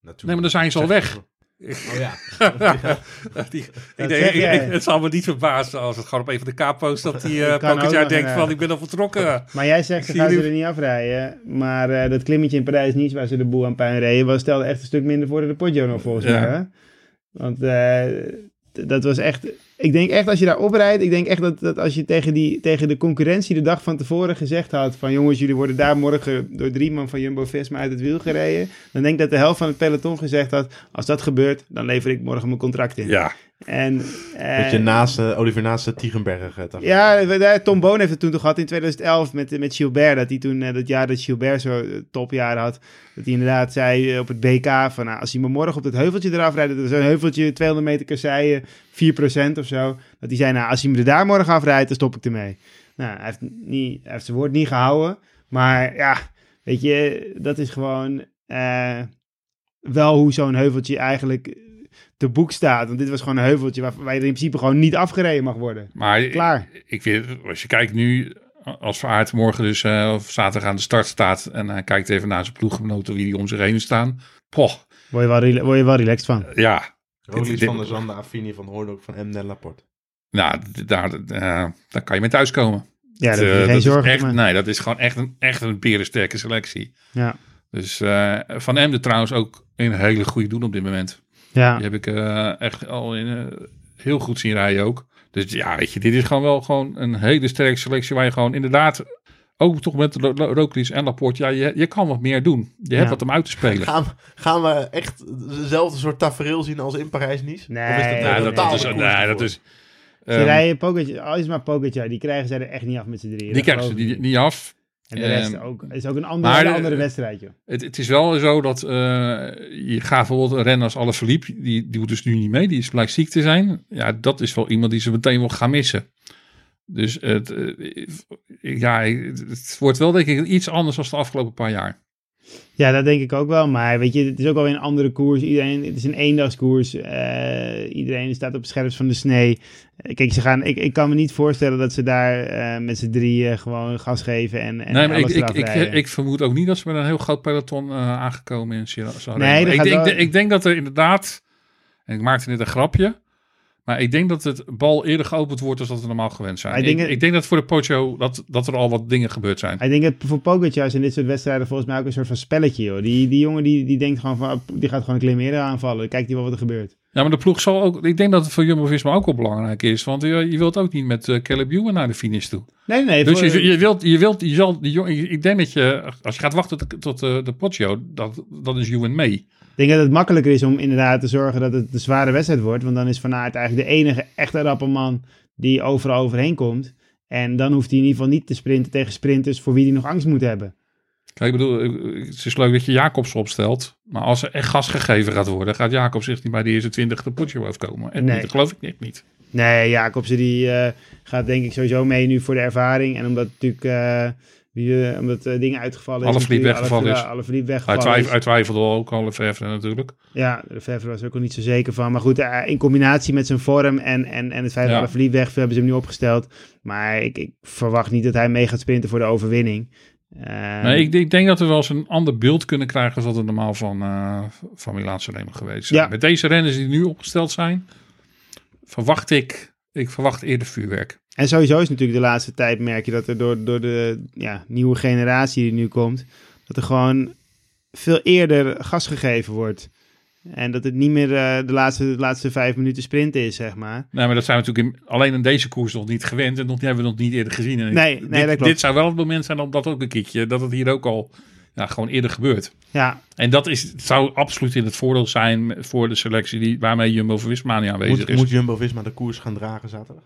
natuurlijk. Nee, maar dan zijn ze al weg. Oh ja. *laughs* Die- Dat ik denk, zeg jij. ik- het zal me niet verbazen als het gewoon op een van de K-post dat die *laughs* uh, denkt van ik ben al vertrokken. Maar jij zegt, ze gaan ze er niet afrijden. Maar eh, dat klimmetje in Parijs niet, waar ze de boel aan puin reden, was stelde echt een stuk minder voor de Poggio nog volgens Ja. mij. Hè? Want eh, dat was echt... Ik denk echt als je daar oprijdt, ik denk echt dat, dat als je tegen, die, tegen de concurrentie de dag van tevoren gezegd had van jongens, jullie worden daar morgen door drie man van Jumbo-Visma uit het wiel gereden. Dan denk ik dat de helft van het peloton gezegd had, als dat gebeurt, dan lever ik morgen mijn contract in. Ja, En, eh, Beetje naast, eh, Oliver naast de Tiegenberg. eh, ja, Tom Boon heeft het toen toch gehad in 2011 met, met Gilbert. Dat hij toen, eh, dat jaar dat Gilbert zo eh, topjaar had, dat hij inderdaad zei eh, op het BK van nou, als hij me morgen op dat heuveltje eraf rijdt, dat is een heuveltje 200 meter kasseien, 4% of zo. Dat hij zei, nou, als hij me er daar morgen afrijdt, dan stop ik ermee. Nou, hij heeft, niet, hij heeft zijn woord niet gehouden. Maar ja, weet je, dat is gewoon eh, wel hoe zo'n heuveltje eigenlijk te boek staat. Want dit was gewoon een heuveltje waar, waar je in principe gewoon niet afgereden mag worden. Maar Klaar. ik weet, als je kijkt nu, als Verhaard morgen dus eh, of zaterdag aan de start staat en hij kijkt even naar zijn ploeggenoten wie die om zich heen staan. Poh, Word je wel, rela- word je wel relaxed van. ja. Roglic dit- van der Zande, Affini van Hoornhoek, van Emden en Laporte. Nou, daar, eh, daar kan je mee thuiskomen. Ja, Eh, je geen dat is zorgen echt. Nee, dat is gewoon echt een, echt een berensterke selectie. Ja. Dus eh, Van Emden trouwens ook een hele goede doen op dit moment. Ja. Die heb ik eh, echt al in, eh, heel goed zien rijden ook. Dus ja, weet je, dit is gewoon wel gewoon een hele sterke selectie waar je gewoon inderdaad, ook toch met Ro- Ro- Roglic en Laporte, ja, je, je kan wat meer doen. Je hebt Ja. wat om uit te spelen. Gaan, gaan we echt dezelfde soort tafereel zien als in Parijs-Nice? Nee, Of is dat nee, een Ja, dat, is, nee, dat is Ze ehm, rijden Pogacar, al is maar Pogacar, die krijgen zij er echt niet af met z'n drieën. die krijgen ze niet af. En de rest Ehm, ook. is ook een andere, maar de- andere wedstrijd, joh. Het, het is wel zo dat eh, je gaat bijvoorbeeld een renner als Alaphilippe, die, die doet dus nu niet mee, die is blijkt ziek te zijn. Ja, dat is wel iemand die ze meteen wel gaan missen. Dus het, eh, ja, het wordt wel denk ik iets anders dan de afgelopen paar jaar. Ja, dat denk ik ook wel. Maar weet je, het is ook wel een andere koers. Iedereen, het is een eendagskoers. Eh, iedereen staat op het scherpst van de snee. Kijk, ze gaan, ik, ik kan me niet voorstellen dat ze daar eh, met z'n drieën gewoon gas geven en, en nee, maar ik, alles ik, ik, ik vermoed ook niet dat ze met een heel groot peloton eh, aangekomen in Sierra Nee, ik, wel- ik denk dat er inderdaad, en ik maakte net een grapje, maar ik denk dat het bal eerder geopend wordt dan dat we normaal gewend zijn. Ik Ik, denk dat voor de Pocho dat, dat er al wat dingen gebeurd zijn. Ik denk dat voor Pogacar in dit soort wedstrijden volgens mij ook een soort van spelletje, joh. Die, die jongen die, die denkt gewoon van, die gaat gewoon een klim eerder aanvallen. Kijkt hij wel wat er gebeurt. Ja, maar de ploeg zal ook. Ik denk dat het voor Jumbo-Visma ook wel belangrijk is, want je, je wilt ook niet met uh, Caleb Ewan naar de finish toe. Nee, nee. Dus voor- je, je wilt, je wilt, je zal, die jongen, ik denk dat je, als je gaat wachten tot, tot eh, de Poggio, dat, dat is Ewan mee. Ik denk dat het makkelijker is om inderdaad te zorgen dat het een zware wedstrijd wordt. Want dan is Van Aert eigenlijk de enige echte rappe man die overal overheen komt. En dan hoeft hij in ieder geval niet te sprinten tegen sprinters voor wie hij nog angst moet hebben. Kijk, ik bedoel, het is leuk dat je Jacobs opstelt, maar als er echt gas gegeven gaat worden, gaat Jacobs echt niet bij de eerste 20 de Poggio afkomen. En Nee. dat geloof ik niet. Nee, Jacobsen die eh, gaat denk ik sowieso mee nu voor de ervaring. En omdat natuurlijk eh, wie, eh, omdat eh, dingen uitgevallen is. Alaphilippe natuurlijk, weggevallen Alaphilippe- Alaphilippe Hij, weggevallen twijf, is. hij twijfelde ook al even natuurlijk. Ja, de was er ook al niet zo zeker van. Maar goed, eh, in combinatie met zijn vorm en, en, en het feit dat Ja. Alaphilippe weg hebben ze hem nu opgesteld. Maar ik, ik verwacht niet dat hij mee gaat sprinten voor de overwinning. Eh, Nee, ik, ik denk dat we wel eens een ander beeld kunnen krijgen als dat het normaal van, eh van Milaanse Remo geweest zijn. Ja. Met deze renners die nu opgesteld zijn, verwacht ik, ik verwacht eerder vuurwerk. En sowieso is natuurlijk de laatste tijd, merk je dat er door, door de ja, nieuwe generatie die nu komt, dat er gewoon veel eerder gas gegeven wordt. En dat het niet meer eh, de, laatste, de laatste vijf minuten sprinten is, zeg maar. Nee, maar dat zijn we natuurlijk in- alleen in deze koers nog niet gewend en nog, hebben we nog niet eerder gezien. En Nee, nee, dit, dat klopt. dit zou wel het moment zijn om dat ook een keertje, dat het hier ook al ja, gewoon eerder gebeurt. Ja, En dat is, zou absoluut in het voordeel zijn voor de selectie die, waarmee Jumbo-Visma niet aanwezig Moet, is. moet Jumbo-Visma de koers gaan dragen zaterdag?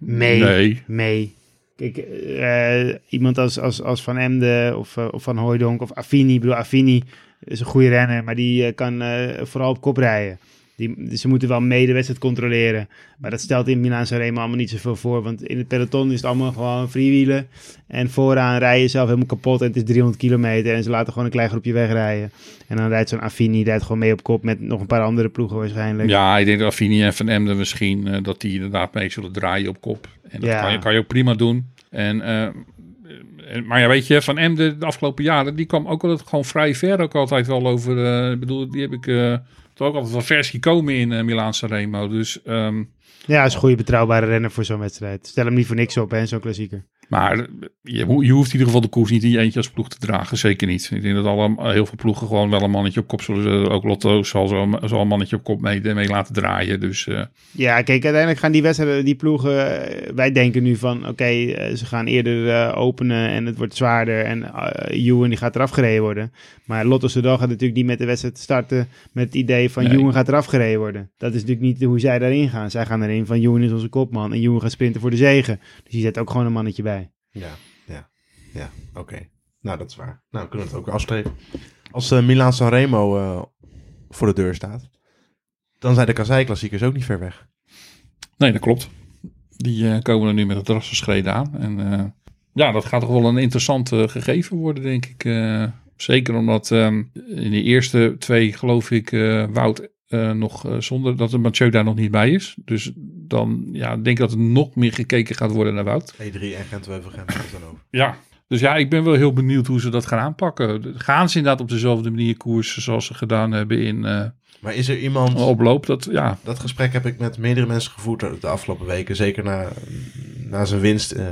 Mee. Nee. mee. Kijk, eh, iemand als, als, als Van Emden of, eh, of Van Hooijdonk of Affini. Ik bedoel, Affini is een goede renner, maar die eh, kan vooral op kop rijden. Die, ze moeten wel mee de wedstrijd controleren. Maar dat stelt in Milaan Sanremo allemaal niet zoveel voor. Want in het peloton is het allemaal gewoon freewheelen. En vooraan rij je zelf helemaal kapot en het is 300 kilometer. En ze laten gewoon een klein groepje wegrijden. En dan rijdt zo'n Affini rijdt gewoon mee op kop met nog een paar andere ploegen waarschijnlijk. Ja, ik denk dat Affini en Van Emden misschien eh, dat die inderdaad mee zullen draaien op kop. En dat Ja. kan, je, kan je ook prima doen. En, eh, en- maar ja, weet je, Van Emden de afgelopen jaren, die kwam ook altijd gewoon vrij ver ook altijd wel over. eh, ik bedoel, die heb ik ook altijd wel vers gekomen in uh, Milaan Sanremo. Dus, ehm, Ja, is een goede betrouwbare renner voor zo'n wedstrijd. Stel hem niet voor niks op, hè, zo'n klassieker. Maar eh, je, ho- je hoeft in ieder geval de koers niet in je eentje als ploeg te dragen. Zeker niet. Ik denk dat alle, heel veel ploegen gewoon wel een mannetje op kop zullen. Ook Lotto zal zo zal een mannetje op kop mee, mee laten draaien. Dus eh, Ja, kijk, uiteindelijk gaan die wedstrijden, die ploegen, eh, wij denken nu van, oké, eh, ze gaan eerder eh, openen en het wordt zwaarder en uh, Ewan die gaat eraf gereden worden. Maar Lotto Soudal gaat natuurlijk niet met de wedstrijd starten met het idee van Nee. Ewan gaat eraf gereden worden. Dat is natuurlijk niet hoe zij daarin gaan. Zij gaan erin van Ewan is onze kopman en Ewan gaat sprinten voor de zegen. Dus die zet ook gewoon een mannetje bij. Ja, ja, ja, oké. Nou, dat is waar. Nou, kunnen we het ook afstrepen. Als uh, Milaan Sanremo uh, voor de deur staat, dan zijn de Kazai-klassiekers ook niet ver weg. Nee, dat klopt. Die eh, komen er nu met het rassenschreden aan. En eh, ja, dat gaat toch wel een interessant gegeven worden, denk ik. Eh, zeker omdat ehm, in de eerste twee, geloof ik, eh, Wout eh, nog eh, zonder dat de Mathieu daar nog niet bij is. Dus dan ja, denk ik dat er nog meer gekeken gaat worden naar Wout. E3 en we het dan over. Ja. Dus ja, ik ben wel heel benieuwd hoe ze dat gaan aanpakken. Gaan ze inderdaad op dezelfde manier koersen zoals ze gedaan hebben in eh Maar is er iemand... oploop? Dat, ja, Dat gesprek heb ik met meerdere mensen gevoerd de afgelopen weken. Zeker na, na zijn winst eh,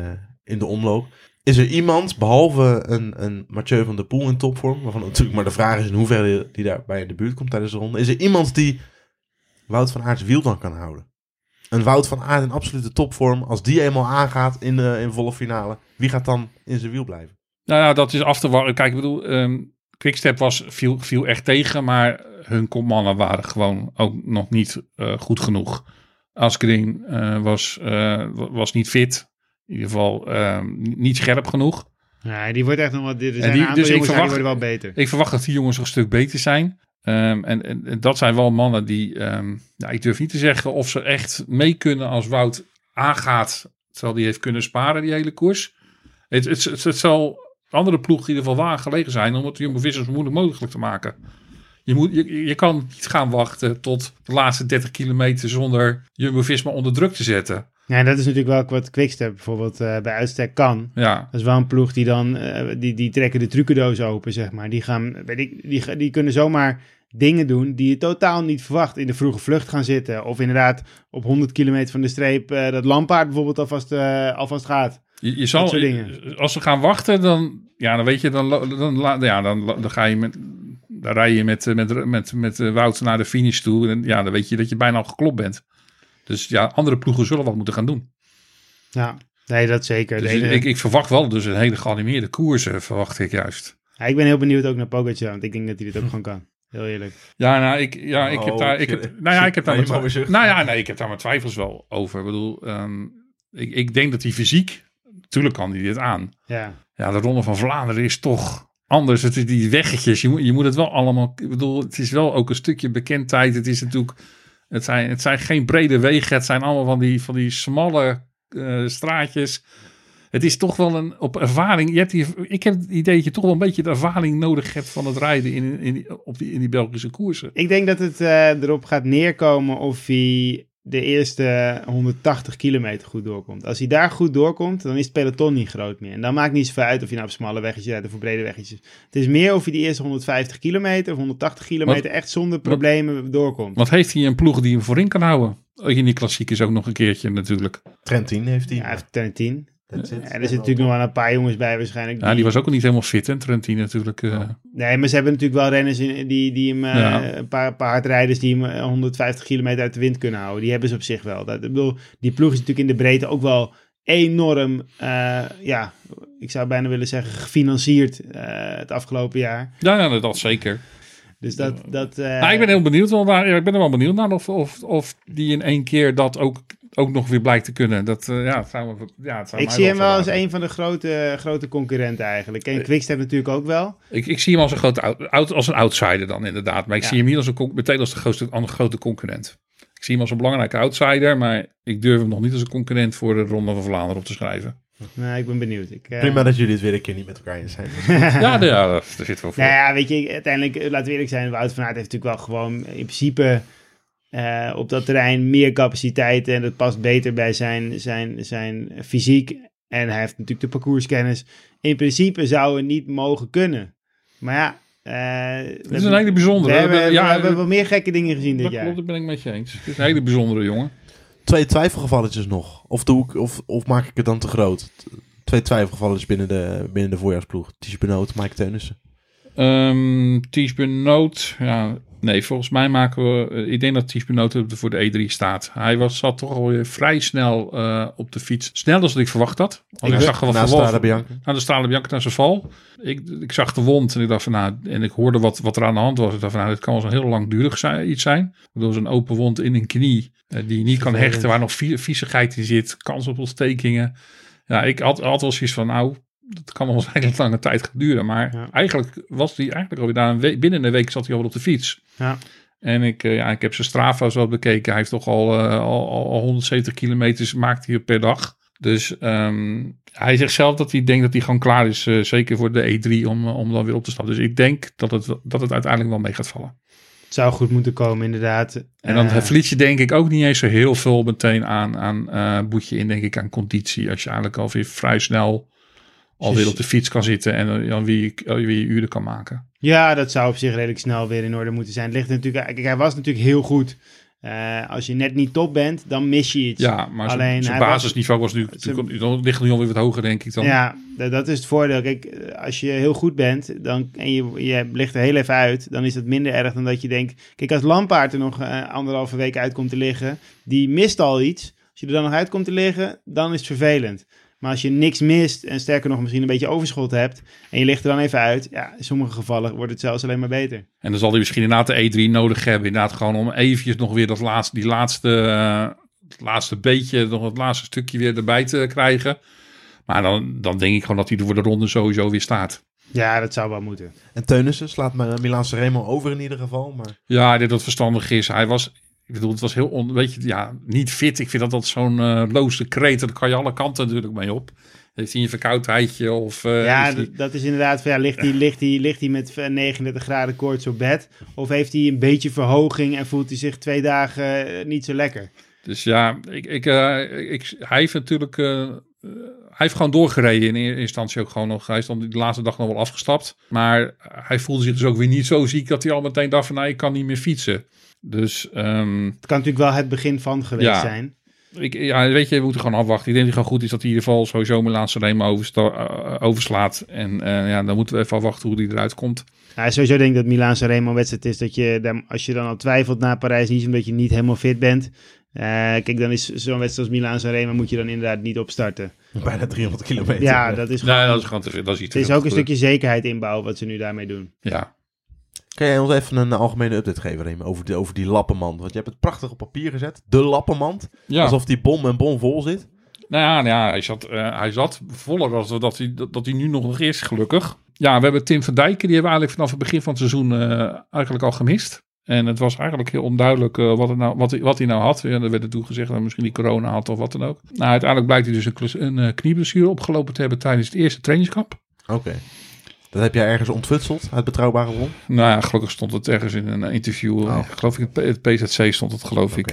in de omloop. Is er iemand, behalve een, een Mathieu van der Poel in topvorm... waarvan natuurlijk maar de vraag is in hoeverre die daar bij in de buurt komt tijdens de ronde... is er iemand die Wout van Aerts wiel dan kan houden? Een Wout van Aert in absolute topvorm. Als die eenmaal aangaat in de in volle finale... wie gaat dan in zijn wiel blijven? Nou ja, dat is af te wachten. Kijk, ik bedoel, ehm Quickstep was, viel, viel echt tegen, maar hun kopmannen waren gewoon ook nog niet eh, goed genoeg. Asgreen eh, was, eh, wa- was niet fit. In ieder geval ehm, niet scherp genoeg. Ja, die wordt echt nog wat. Er zijn die- een aantal dus ik verwacht- worden wel beter. Ik verwacht dat die jongens nog een stuk beter zijn. Ehm, en, en, en dat zijn wel mannen die, ehm, nou, ik durf niet te zeggen of ze echt mee kunnen als Wout aangaat. Terwijl die heeft kunnen sparen, die hele koers. Het, het, het, het zal andere ploeg in ieder geval waar gelegen zijn om het Jumbo-Visma zo moeilijk mogelijk te maken. Je, moet, je, je kan niet gaan wachten tot de laatste 30 kilometer zonder Jumbo-Visma onder druk te zetten. Ja, dat is natuurlijk wel wat Quickstep bijvoorbeeld eh, bij uitstek kan. Ja, Dat is wel een ploeg die dan, eh, die, die trekken de trucendoos open, zeg maar. Die, gaan, weet ik, die, die kunnen zomaar dingen doen die je totaal niet verwacht. In de vroege vlucht gaan zitten. Of inderdaad op 100 kilometer van de streep eh, dat Lampaard bijvoorbeeld alvast, eh, alvast gaat. Je, je zal. Als we gaan wachten, dan, ja, dan weet je, dan, dan, ja, dan, dan ga je met, dan rij je met, met, met, met eh, Wout naar de finish toe. En ja, dan weet je dat je bijna al geklopt bent. Dus ja, andere ploegen zullen wat moeten gaan doen. Ja, nee, dat zeker. Dus ene- ik, ik verwacht wel dus een hele geanimeerde koersen, verwacht ik juist. Ja, ik ben heel benieuwd ook naar Pogacar, want ik denk dat hij dit ook gewoon kan. Heel eerlijk. Ja, nou, ik, ja, ik heb Oh, daar, ik heb, nou ja, ik heb daar mijn mag weer twi- nou ja, nee, ik heb daar mijn twijfels wel over. Ik bedoel, ehm, ik, ik denk dat hij fysiek, natuurlijk kan hij dit aan. Ja. Ja, de Ronde van Vlaanderen is toch anders. Het is die weggetjes. Je moet, je moet het wel allemaal. Ik bedoel, het is wel ook een stukje bekendheid. Het is natuurlijk. Het zijn, het zijn geen brede wegen. Het zijn allemaal van die, van die smalle eh, straatjes. Het is toch wel een op ervaring. Je hebt die, ik heb het idee dat je toch wel een beetje de ervaring nodig hebt van het rijden in, in, die- op die, in die Belgische koersen. Ik denk dat het eh, erop gaat neerkomen of hij de eerste 180 kilometer goed doorkomt. Als hij daar goed doorkomt, dan is het peloton niet groot meer. En dan maakt niet zoveel uit of je nou op smalle weggetjes rijdt of op brede weggetjes. Het is meer of je die eerste 150 kilometer of 180 kilometer echt zonder problemen doorkomt. Want heeft hij een ploeg die hem voorin kan houden? In die klassiekers ook nog een keertje natuurlijk. Trentin heeft hij. Ja, hij 10. That's it. Ja, er zitten natuurlijk nog wel een paar jongens bij waarschijnlijk. Ja, die was ook al niet helemaal fit, hè? Trentin natuurlijk. eh. Nee, maar ze hebben natuurlijk wel renners in, die, die hem, eh, Ja. een paar, paar hardrijders die hem eh, 150 kilometer uit de wind kunnen houden. Die hebben ze op zich wel. Dat, ik bedoel, die ploeg is natuurlijk in de breedte ook wel enorm, eh, ja, ik zou bijna willen zeggen, gefinancierd eh, het afgelopen jaar. Ja, ja, dat zeker. Dus dat... dat eh, Nou, ik ben heel benieuwd. wel naar- ja, ik ben er wel benieuwd naar of, of, of die in één keer dat ook, ook nog weer blijkt te kunnen. Dat, eh, ja, het zou, me- ja, het zou ik zie hem wel als een van de grote, grote concurrenten eigenlijk. En Quickstep natuurlijk ook wel. Ik, ik zie hem als een, grote, als een outsider dan inderdaad. Maar ik Ja. zie hem niet als een, con- meteen als de grootste, een grote concurrent. Ik zie hem als een belangrijke outsider. Maar ik durf hem nog niet als een concurrent voor de Ronde van Vlaanderen op te schrijven. Nou, ik ben benieuwd. Ik, eh, Prima dat jullie het weer een keer niet met elkaar eens zijn. *laughs* ja, de- ja, daar zit wel voor. Nou ja, weet je, uiteindelijk, eh, laten we eerlijk zijn, Wout van Aert heeft natuurlijk wel gewoon in principe eh, op dat terrein meer capaciteit en dat past beter bij zijn, zijn, zijn fysiek. En hij heeft natuurlijk de parcourskennis. In principe zou het niet mogen kunnen. Maar ja, eh, Het is een hele bijzondere. we hebben, ja, we hebben wel meer gekke dingen gezien dit dat jaar. klopt, dat ben ik met je eens. Het is een hele bijzondere jongen. Twee twijfelgevalletjes nog. Of, doe ik, of, of maak ik het dan te groot? Twee twijfelgevalletjes binnen de, binnen de voorjaarsploeg. Ties Benoot, Mike Teunissen. Ehm Ties Benoot, ja, nee, volgens mij maken we, eh, ik denk dat Ties Benoot er voor de E3 staat. Hij was, zat toch alweer vrij snel eh, op de fiets. Sneller dan ik verwacht had. Want ik, zag er wat naast verwol- Strade Bianca. aan de Strade Bianca naar zijn val. Ik, ik zag de wond en ik dacht van nou, en ik hoorde wat, wat er aan de hand was. Ik dacht van nou, dit kan wel eens een heel langdurig zijn, iets zijn. Door zo'n open wond in een knie eh, die je niet kan hechten, waar nog vie- viezigheid in zit, kans op ontstekingen. Ja, ik had, had wel zoiets van nou, dat kan wel eens een lange tijd gaan duren. Maar Ja. eigenlijk was hij eigenlijk alweer daar een week, binnen een week zat hij alweer op de fiets. Ja. En ik, eh, ja, ik heb zijn Strava's wel bekeken. Hij heeft toch al, eh, al, al, al 170 kilometers maakt hij per dag. Dus ehm, hij zegt zelf dat hij denkt dat hij gewoon klaar is. eh, zeker voor de E3 om, om dan weer op te stappen. Dus ik denk dat het, dat het uiteindelijk wel mee gaat vallen. Het zou goed moeten komen, inderdaad. En dan verlies je denk ik ook niet eens zo heel veel meteen aan, aan eh boet je in denk ik aan conditie. Als je eigenlijk alweer vrij snel alweer op de fiets kan zitten en eh, dan weer, je- weer je uren kan maken. Ja, dat zou op zich redelijk snel weer in orde moeten zijn. Het ligt natuurlijk, kijk, hij was natuurlijk heel goed. Eh, als je net niet top bent, dan mis je iets. Ja, maar Alleen zijn hij was- basisniveau was natuurlijk, dan ligt nu alweer wat hoger denk ik dan. Ja, dat, is het voordeel. Kijk, eh, als je heel goed bent dan, en je, je ligt er heel even uit, dan is dat minder erg dan dat je denkt... Kijk, als Lampaard er nog eh, anderhalve week uit komt te liggen, die mist al iets. Als je er dan nog uit komt te liggen, dan is het vervelend. Maar als je niks mist en sterker nog misschien een beetje overschot hebt en je ligt er dan even uit, ja, in sommige gevallen wordt het zelfs alleen maar beter. En dan zal hij misschien inderdaad de E3 nodig hebben. Inderdaad gewoon om eventjes nog weer dat laatste, die laatste, eh, het laatste beetje, nog het laatste stukje weer erbij te krijgen. Maar dan, dan denk ik gewoon dat hij er voor de ronde sowieso weer staat. Ja, dat zou wel moeten. En Teunissen slaat me- Milaan Sanremo over in ieder geval. Maar Ja, dat het verstandig is. Hij was, ik bedoel, het was heel, on, weet je, ja, niet fit. Ik vind dat dat zo'n eh loze kreet. Daar kan je alle kanten natuurlijk mee op. Heeft hij een verkoudheidje of... eh, ja, is dat, is inderdaad ja, ligt hij ligt hij ligt hij met eh, 39 graden koorts op bed? Of heeft hij een beetje verhoging en voelt hij zich twee dagen eh, niet zo lekker? Dus ja, ik, ik, eh, ik, hij heeft natuurlijk. eh, eh, hij heeft gewoon doorgereden in eerste instantie ook gewoon nog. Hij is dan de laatste dag nog wel afgestapt. Maar hij voelde zich dus ook weer niet zo ziek dat hij al meteen dacht van nou, ik kan niet meer fietsen. Dus ehm, Het kan natuurlijk wel het begin van geweest Ja. zijn. ik, ja, weet je, we moeten gewoon afwachten. Ik denk dat het gewoon goed is dat hij in ieder geval sowieso Sanremo oversta- eh, overslaat. En eh, ja, dan moeten we even afwachten hoe die eruit komt. Nou, sowieso denk ik dat Milaan Sanremo een wedstrijd is dat je, dan- als je dan al twijfelt na Parijs, niet omdat je niet helemaal fit bent. Eh, kijk, dan is zo'n wedstrijd als Milaan Sanremo moet je dan inderdaad niet opstarten. bijna 300 kilometer. Ja, dat is gewoon, Nee, dat is gewoon te veel. Dat is iets het is ook een stukje zekerheid inbouwen wat ze nu daarmee doen. Ja, Kan jij ons even een algemene update geven, Reem, over, de, over die lappenmand? Want je hebt het prachtig op papier gezet. De lappenmand. ja. Alsof die bom en bom vol zit. Nou ja, nou ja hij, zat, eh, hij zat voller dan dat hij, dat, dat hij nu nog is, gelukkig. Ja, we hebben Tim van Dijken, die hebben we eigenlijk vanaf het begin van het seizoen eh, eigenlijk al gemist. En het was eigenlijk heel onduidelijk eh, wat, nou, wat, hij, wat hij nou had. Ja, er werd er toen gezegd dat hij misschien die corona had of wat dan ook. Nou, uiteindelijk blijkt hij dus een, een knieblessure opgelopen te hebben tijdens het eerste trainingskamp. Oké. Dat heb jij ergens ontfutseld uit betrouwbare bron? Nou ja, gelukkig stond het ergens in een interview. Oh. eh, geloof ik, het PZC stond het, geloof ik.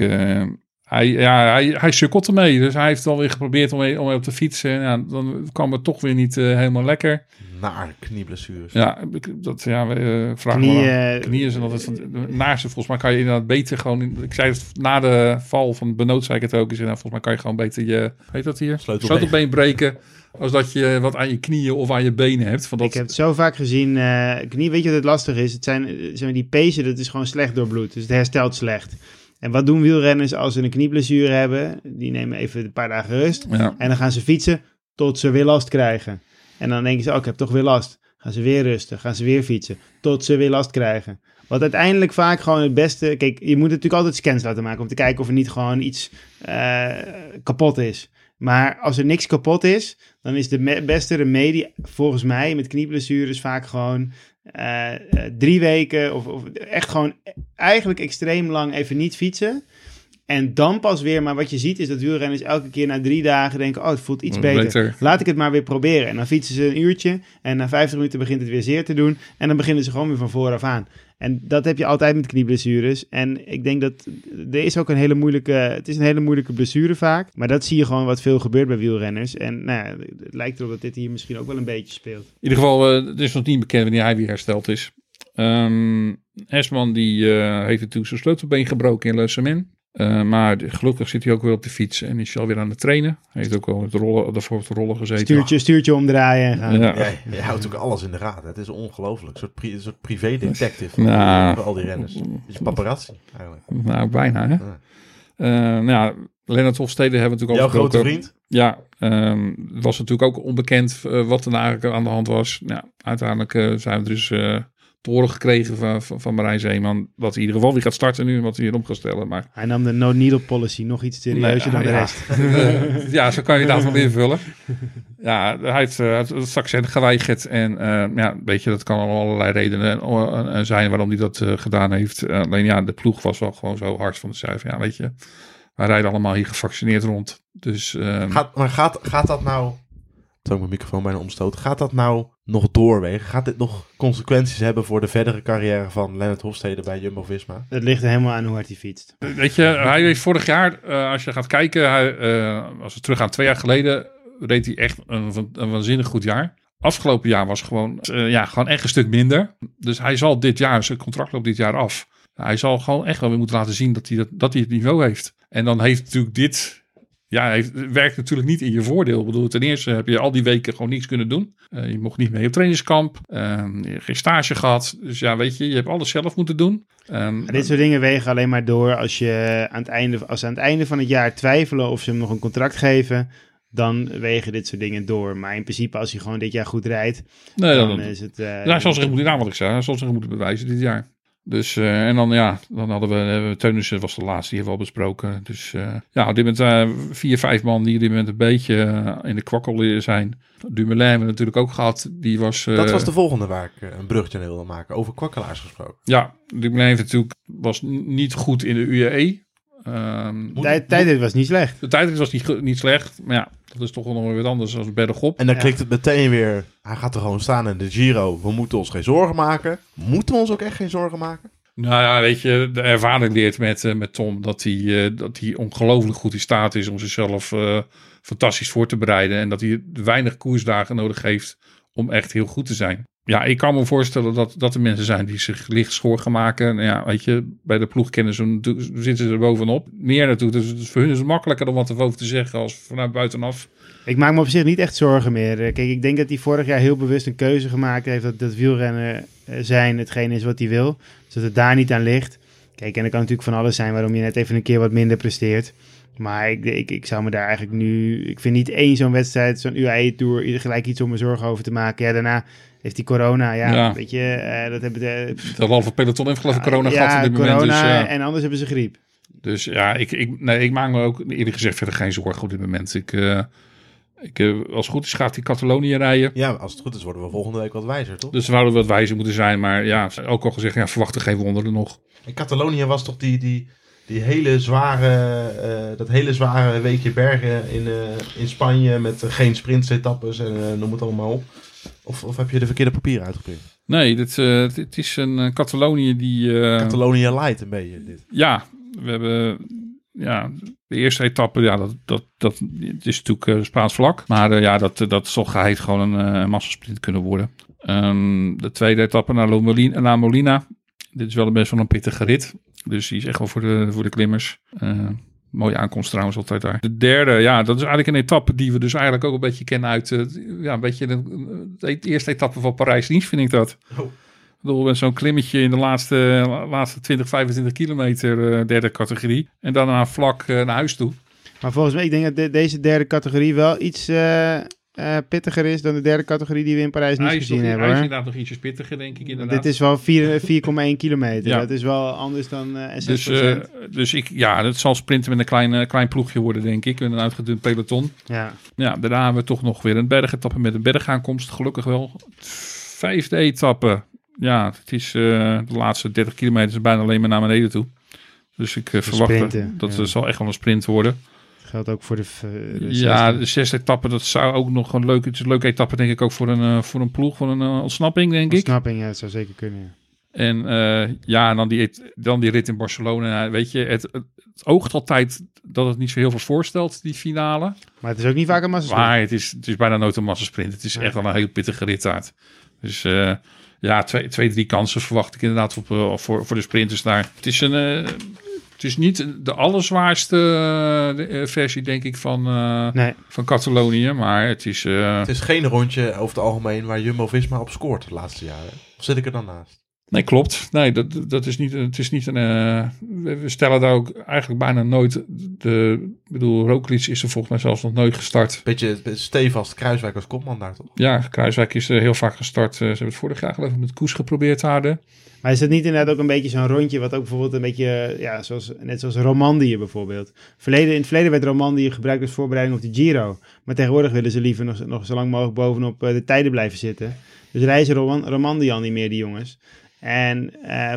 Eh, hij, ja, hij, hij sukkelt ermee. Dus hij heeft alweer geprobeerd om mee, om mee op te fietsen. En ja, dan kwam het toch weer niet eh, helemaal lekker. Naar knieblessures. Ja, ik- dat ja, we eh, vragen Knieën, me af. Knieën zijn altijd van naarste. Volgens mij kan je inderdaad beter gewoon. in- Ik zei het na de val van Benoot, zei ik het ook. En nou, volgens mij kan je gewoon beter je. Weet dat hier? Sleutelbeen. Sleutelbeen breken. Als dat je wat aan je knieën of aan je benen hebt. Van dat, Ik heb het zo vaak gezien. eh, knie, weet je wat het lastig is? Het zijn, eh, zeg maar, die pezen, dat is gewoon slecht door bloed. Dus het herstelt slecht. En wat doen wielrenners als ze een knieblessure hebben? Die nemen even een paar dagen rust. ja. En dan gaan ze fietsen tot ze weer last krijgen. En dan denken ze, oh, ik heb toch weer last. Gaan ze weer rusten, gaan ze weer fietsen. Tot ze weer last krijgen. Wat uiteindelijk vaak gewoon het beste... Kijk, je moet natuurlijk altijd scans laten maken... om te kijken of er niet gewoon iets eh, kapot is. Maar als er niks kapot is... dan is de beste remedie volgens mij met knieblessures vaak gewoon... eh, eh, drie weken of, of echt gewoon eigenlijk extreem lang even niet fietsen... En dan pas weer, maar wat je ziet is dat wielrenners elke keer na drie dagen denken: Oh, het voelt iets beter. Beter. Laat ik het maar weer proberen. En dan fietsen ze een uurtje en na 50 minuten begint het weer zeer te doen. En dan beginnen ze gewoon weer van vooraf aan. En dat heb je altijd met knieblessures. En ik denk dat er is ook een hele moeilijke, het is een hele moeilijke blessure vaak. Maar dat zie je gewoon wat veel gebeurt bij wielrenners. En nou het lijkt erop dat dit hier misschien ook wel een beetje speelt. In ieder geval, eh, het is nog niet bekend wanneer hij weer hersteld is. Ehm Esman die eh, heeft natuurlijk zijn sleutelbeen gebroken in Le Eh, maar gelukkig zit hij ook weer op de fiets en is hij alweer aan het trainen. Hij heeft ook al het rollen, daarvoor op de rollen gezeten. Stuurtje, stuurtje omdraaien en gaan. Ja. Ja, je houdt ook alles in de gaten. Het is ongelooflijk. Een soort, pri- een soort privé-detective Nou. voor al die renners. Een beetje paparazzi, eigenlijk. Nou, bijna hè. Ja. Eh, nou ja, Lennart Hofstede hebben we natuurlijk Jouw al grote gesproken. vriend? Ja, ehm, het was natuurlijk ook onbekend eh, wat er nou eigenlijk aan de hand was. Nou, uiteindelijk eh, zijn we dus eh, horen gekregen van, van, van Marijn Zeeman. Dat hij in ieder geval weer gaat starten nu en wat hij weer op gaat stellen. Maar Hij nam de no-needle policy nog iets serieuzer dan de ja, rest. Eh, *laughs* ja, zo kan je dat wel invullen. Ja, hij heeft uh, het vaccin geweigerd. En eh, ja, weet je, dat kan al allerlei redenen eh, zijn waarom hij dat eh, gedaan heeft. Alleen ja, de ploeg was wel gewoon zo hard van de cijfer. Ja, weet je, wij rijden allemaal hier gevaccineerd rond. Dus eh, Gaat, maar gaat, gaat dat nou... Toen ik mijn microfoon bijna omstoot. Gaat dat nou nog doorwegen? Gaat dit nog consequenties hebben voor de verdere carrière van Lennart Hofstede bij Jumbo-Visma? Het ligt er helemaal aan hoe hard hij fietst. Weet je, hij heeft vorig jaar, eh, als je gaat kijken, hij, eh, als we teruggaan twee jaar geleden, reed hij echt een, van- een waanzinnig goed jaar. Afgelopen jaar was gewoon, eh, ja, gewoon echt een stuk minder. Dus hij zal dit jaar, zijn contract loopt dit jaar af. Hij zal gewoon echt wel weer moeten laten zien dat hij, dat, dat hij het niveau heeft. En dan heeft natuurlijk dit, ja, heeft, werkt natuurlijk niet in je voordeel. Ik bedoel, ten eerste heb je al die weken gewoon niets kunnen doen. Eh, je mocht niet mee op trainingskamp. Ehm, geen stage gehad. Dus ja, weet je, je hebt alles zelf moeten doen. Ehm, dit soort dingen wegen alleen maar door als je aan het einde, als ze aan het einde van het jaar twijfelen of ze hem nog een contract geven. Dan wegen dit soort dingen door. Maar in principe, als hij gewoon dit jaar goed rijdt, nee, dan dan, is het. eh, Ja, zal zich moeten gedaan wat ik zei. Zal zich moeten bewijzen dit jaar. Dus, eh, en dan ja, dan hadden we, uh, Teunissen was de laatste, die hebben we al besproken. Dus eh, ja, op dit moment eh, vier, vijf man die op dit moment een beetje in de kwakkel zijn. Dumoulin hebben we natuurlijk ook gehad. Die was, eh, Dat was de volgende waar ik een bruggetje aan wilde maken. Over kwakkelaars gesproken. Ja, Dumoulin heeft natuurlijk, was niet goed in de UAE. Ehm, Moet- tijd, tijd was niet slecht. de tijdrit was niet, niet slecht, maar ja, dat is toch wel nog weer wat anders dan bergop. En dan Ja. klikt het meteen weer. Hij gaat er gewoon staan in de Giro. We moeten ons geen zorgen maken. Moeten we ons ook echt geen zorgen maken? Nou ja, weet je, de ervaring leert met, eh, met Tom dat hij, eh, dat hij ongelooflijk goed in staat is om zichzelf eh, fantastisch voor te bereiden. En dat hij weinig koersdagen nodig heeft om echt heel goed te zijn. Ja, ik kan me voorstellen dat, dat er mensen zijn die zich licht schor maken. En ja, weet je, bij de ploeg kennen ze natuurlijk- zitten ze er bovenop. Meer natuurlijk, dus voor hun is het makkelijker om wat erover te zeggen als vanuit buitenaf. Ik maak me op zich niet echt zorgen meer. Eh, Kijk, ik denk dat hij vorig jaar heel bewust een keuze gemaakt heeft dat, dat wielrennen eh, zijn hetgeen is wat hij wil. Dus dat het daar niet aan ligt. Kijk, en er kan natuurlijk van alles zijn waarom je net even een keer wat minder presteert. Maar ik, ik, ik zou me daar eigenlijk nu... Ik vind niet één zo'n wedstrijd, zo'n UAE-tour, gelijk iets om me zorgen over te maken. Ja, daarna heeft hij corona. Ja, Ja. weet je, eh, dat hebben de... De halve peloton heeft geloof ik corona ja, gehad op dit corona moment. Dus, ja. en anders hebben ze griep. Dus ja, ik, ik, nee, ik maak me ook eerlijk gezegd verder geen zorgen op dit moment. Ik, eh, ik, eh, als het goed is gaat die Catalonië rijden. Ja, als het goed is worden we volgende week wat wijzer, toch? Dus we zouden wat wijzer moeten zijn. Maar ja, ook al gezegd, ja, verwacht er geen wonderen nog. In Catalonië was toch die, die, die hele zware, eh, dat hele zware weekje bergen in, eh, in Spanje met eh, geen sprintetappes en noem het allemaal op. Of, of heb je de verkeerde papieren uitgeprint? Nee, dit, dit is een Catalonië die... Catalonië light een beetje dit. ja, we hebben... Ja, de eerste etappe, ja, dat, dat, dat het is natuurlijk eh, Spaans vlak. Maar ja, dat, dat zal geheid gewoon een massasprint kunnen worden. Ehm, de tweede etappe naar, La Molina, naar Molina. Dit is wel best wel een pittige rit. Dus die is echt wel voor de, voor de klimmers. Eh, mooie aankomst trouwens altijd daar. De derde, ja, dat is eigenlijk een etappe die we dus eigenlijk ook een beetje kennen uit... eh, ja, een beetje de, de eerste etappe van Parijs-Nice vind ik dat. Oh. Ik bedoel, met zo'n klimmetje in de laatste, laatste 20, 25 kilometer, eh, derde categorie. En daarna vlak naar huis toe. Maar volgens mij, ik denk dat de- deze derde categorie wel iets eh, pittiger is dan de derde categorie die we in Parijs niet gezien nog, hebben. hij is inderdaad nog ietsjes pittiger, denk ik inderdaad. Dit is wel vier- *laughs* 4,1 kilometer. Ja. Dat is wel anders dan 6%. dus, eh, dus ik, ja, het zal sprinten met een klein, klein ploegje worden, denk ik. Met een uitgedund peloton. ja. Ja, daarna hebben we toch nog weer een bergetappe met een bergaankomst. Gelukkig wel. Vijfde etappe. Ja, het is de laatste 30 kilometer is bijna alleen maar naar beneden toe. Dus ik verwacht dat ja. het zal echt wel een sprint worden. Geldt ook voor de, de Ja, de zesde etappe, dat zou ook nog een leuke, het is een leuke etappe, denk ik, ook voor een, eh, voor een ploeg, voor een eh, ontsnapping, denk ik. Ontsnapping, ja, dat zou zeker kunnen. ja. En eh, ja, en dan die, dan die rit in Barcelona. Weet je, het, het, oogt altijd dat het niet zo heel veel voorstelt, die finale. Maar het is ook niet vaak een massa. Maar het is, het is bijna nooit een massasprint. Het is Ja. echt wel een heel pittige rit uit. Dus eh, ja, twee, twee, drie kansen verwacht ik inderdaad op, eh, voor, voor de sprinters daar. Het is, een, eh, het is niet de allerzwaarste eh, eh, versie, denk ik, van, eh, Nee, van Catalonië. Maar het is... eh, Het is geen rondje over het algemeen waar Jumbo-Visma op scoort de laatste jaren. Of zit ik er dan naast? Nee, klopt. Nee, dat, dat is niet, het is niet een. we stellen daar ook eigenlijk bijna nooit. De, ik bedoel, Roglic is er volgens mij zelfs nog nooit gestart. Beetje, stevast, Kruiswijk als kopman daar toch? Ja, Kruiswijk is er heel vaak gestart. Ze hebben het vorig jaar geloof ik met Koes geprobeerd hadden. Maar is dat niet inderdaad ook een beetje zo'n rondje, wat ook bijvoorbeeld een beetje, ja, zoals, net zoals Romandie bijvoorbeeld. Verleden, in het verleden werd Romandie gebruikt als voorbereiding op de Giro. Maar tegenwoordig willen ze liever nog, zo lang mogelijk bovenop eh, de tijden blijven zitten. Dus reizen Roman, Romandie al niet meer, die jongens. En eh,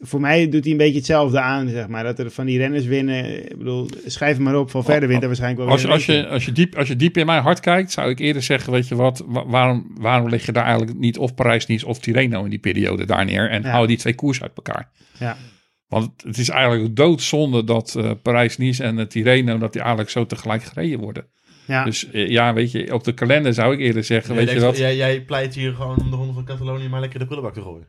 voor mij doet hij een beetje hetzelfde aan, zeg maar. Dat er van die renners winnen, ik bedoel, schrijf hem maar op, van verder wint er waarschijnlijk wel Als weer als, je, als, je diep, als je diep in mijn hart kijkt, zou ik eerder zeggen: Weet je wat, wa- waarom, waarom leg je daar eigenlijk niet of Parijs-Nice of Tirreno in die periode daar neer? En Ja. hou die twee koers uit elkaar. Ja. Want het is eigenlijk doodzonde dat eh, Parijs-Nice en uh, Tirreno, dat die eigenlijk zo tegelijk gereden worden. Ja. Dus eh, ja, weet je, op de kalender zou ik eerder zeggen, Jij, weet je wat? jij, jij pleit hier gewoon om de ronde van Catalonië maar lekker de prullenbak te gooien.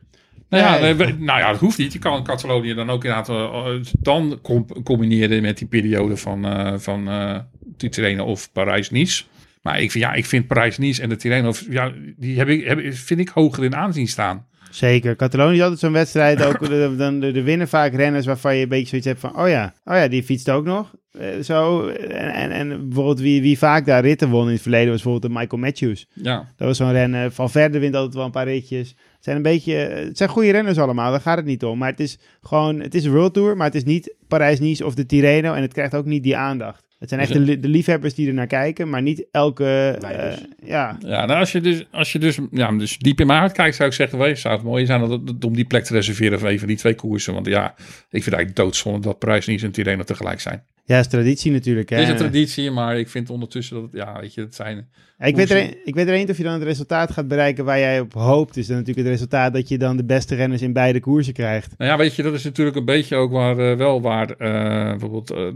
Nou ja, Nee. nee, we- nou ja, dat hoeft niet. Je kan Catalonië dan ook inderdaad eh, dan com- combineren met die periode van, eh van eh die Tirreno of Parijs-Nice. Maar ik vind, ja, ik vind Parijs-Nice en de Tirreno, ja, die heb ik, heb, vind ik hoger in aanzien staan. Zeker. Catalonië is altijd zo'n wedstrijd. Ook, dan, de, de winnen vaak renners waarvan je een beetje zoiets hebt van... Oh ja, oh ja die fietst ook nog. Eh, zo. En, en, en bijvoorbeeld wie, wie vaak daar ritten won in het verleden... was bijvoorbeeld de Michael Matthews. Ja, Dat was zo'n renner. Van Verder wint altijd wel een paar ritjes. Zijn een beetje... Het zijn goede renners allemaal. Daar gaat het niet om. Maar het is gewoon... Het is World Tour, maar het is niet Parijs-Nice of de Tirreno. En het krijgt ook niet die aandacht. Het zijn echt de, li- de liefhebbers die er naar kijken, maar niet elke... Eh, dus. ja, ja nou als je dus, als je dus, ja, dus diep in mijn hart kijkt, zou ik zeggen, weet, je, zou het mooi zijn dat, om die plek te reserveren voor even die twee koersen. Want ja, ik vind het eigenlijk doodzonde dat Parijs-Nice en Tirreno tegelijk zijn. ja, is traditie natuurlijk. Hè? Het is een traditie, maar ik vind ondertussen dat, het- ja, weet je, het zijn... Ik, weet er, ik weet er eens of je dan het resultaat gaat bereiken waar jij op hoopt. Is dan natuurlijk het resultaat dat je dan de beste renners in beide koersen krijgt. Nou ja, weet je, dat is natuurlijk een beetje ook waar eh, wel waar eh, bijvoorbeeld eh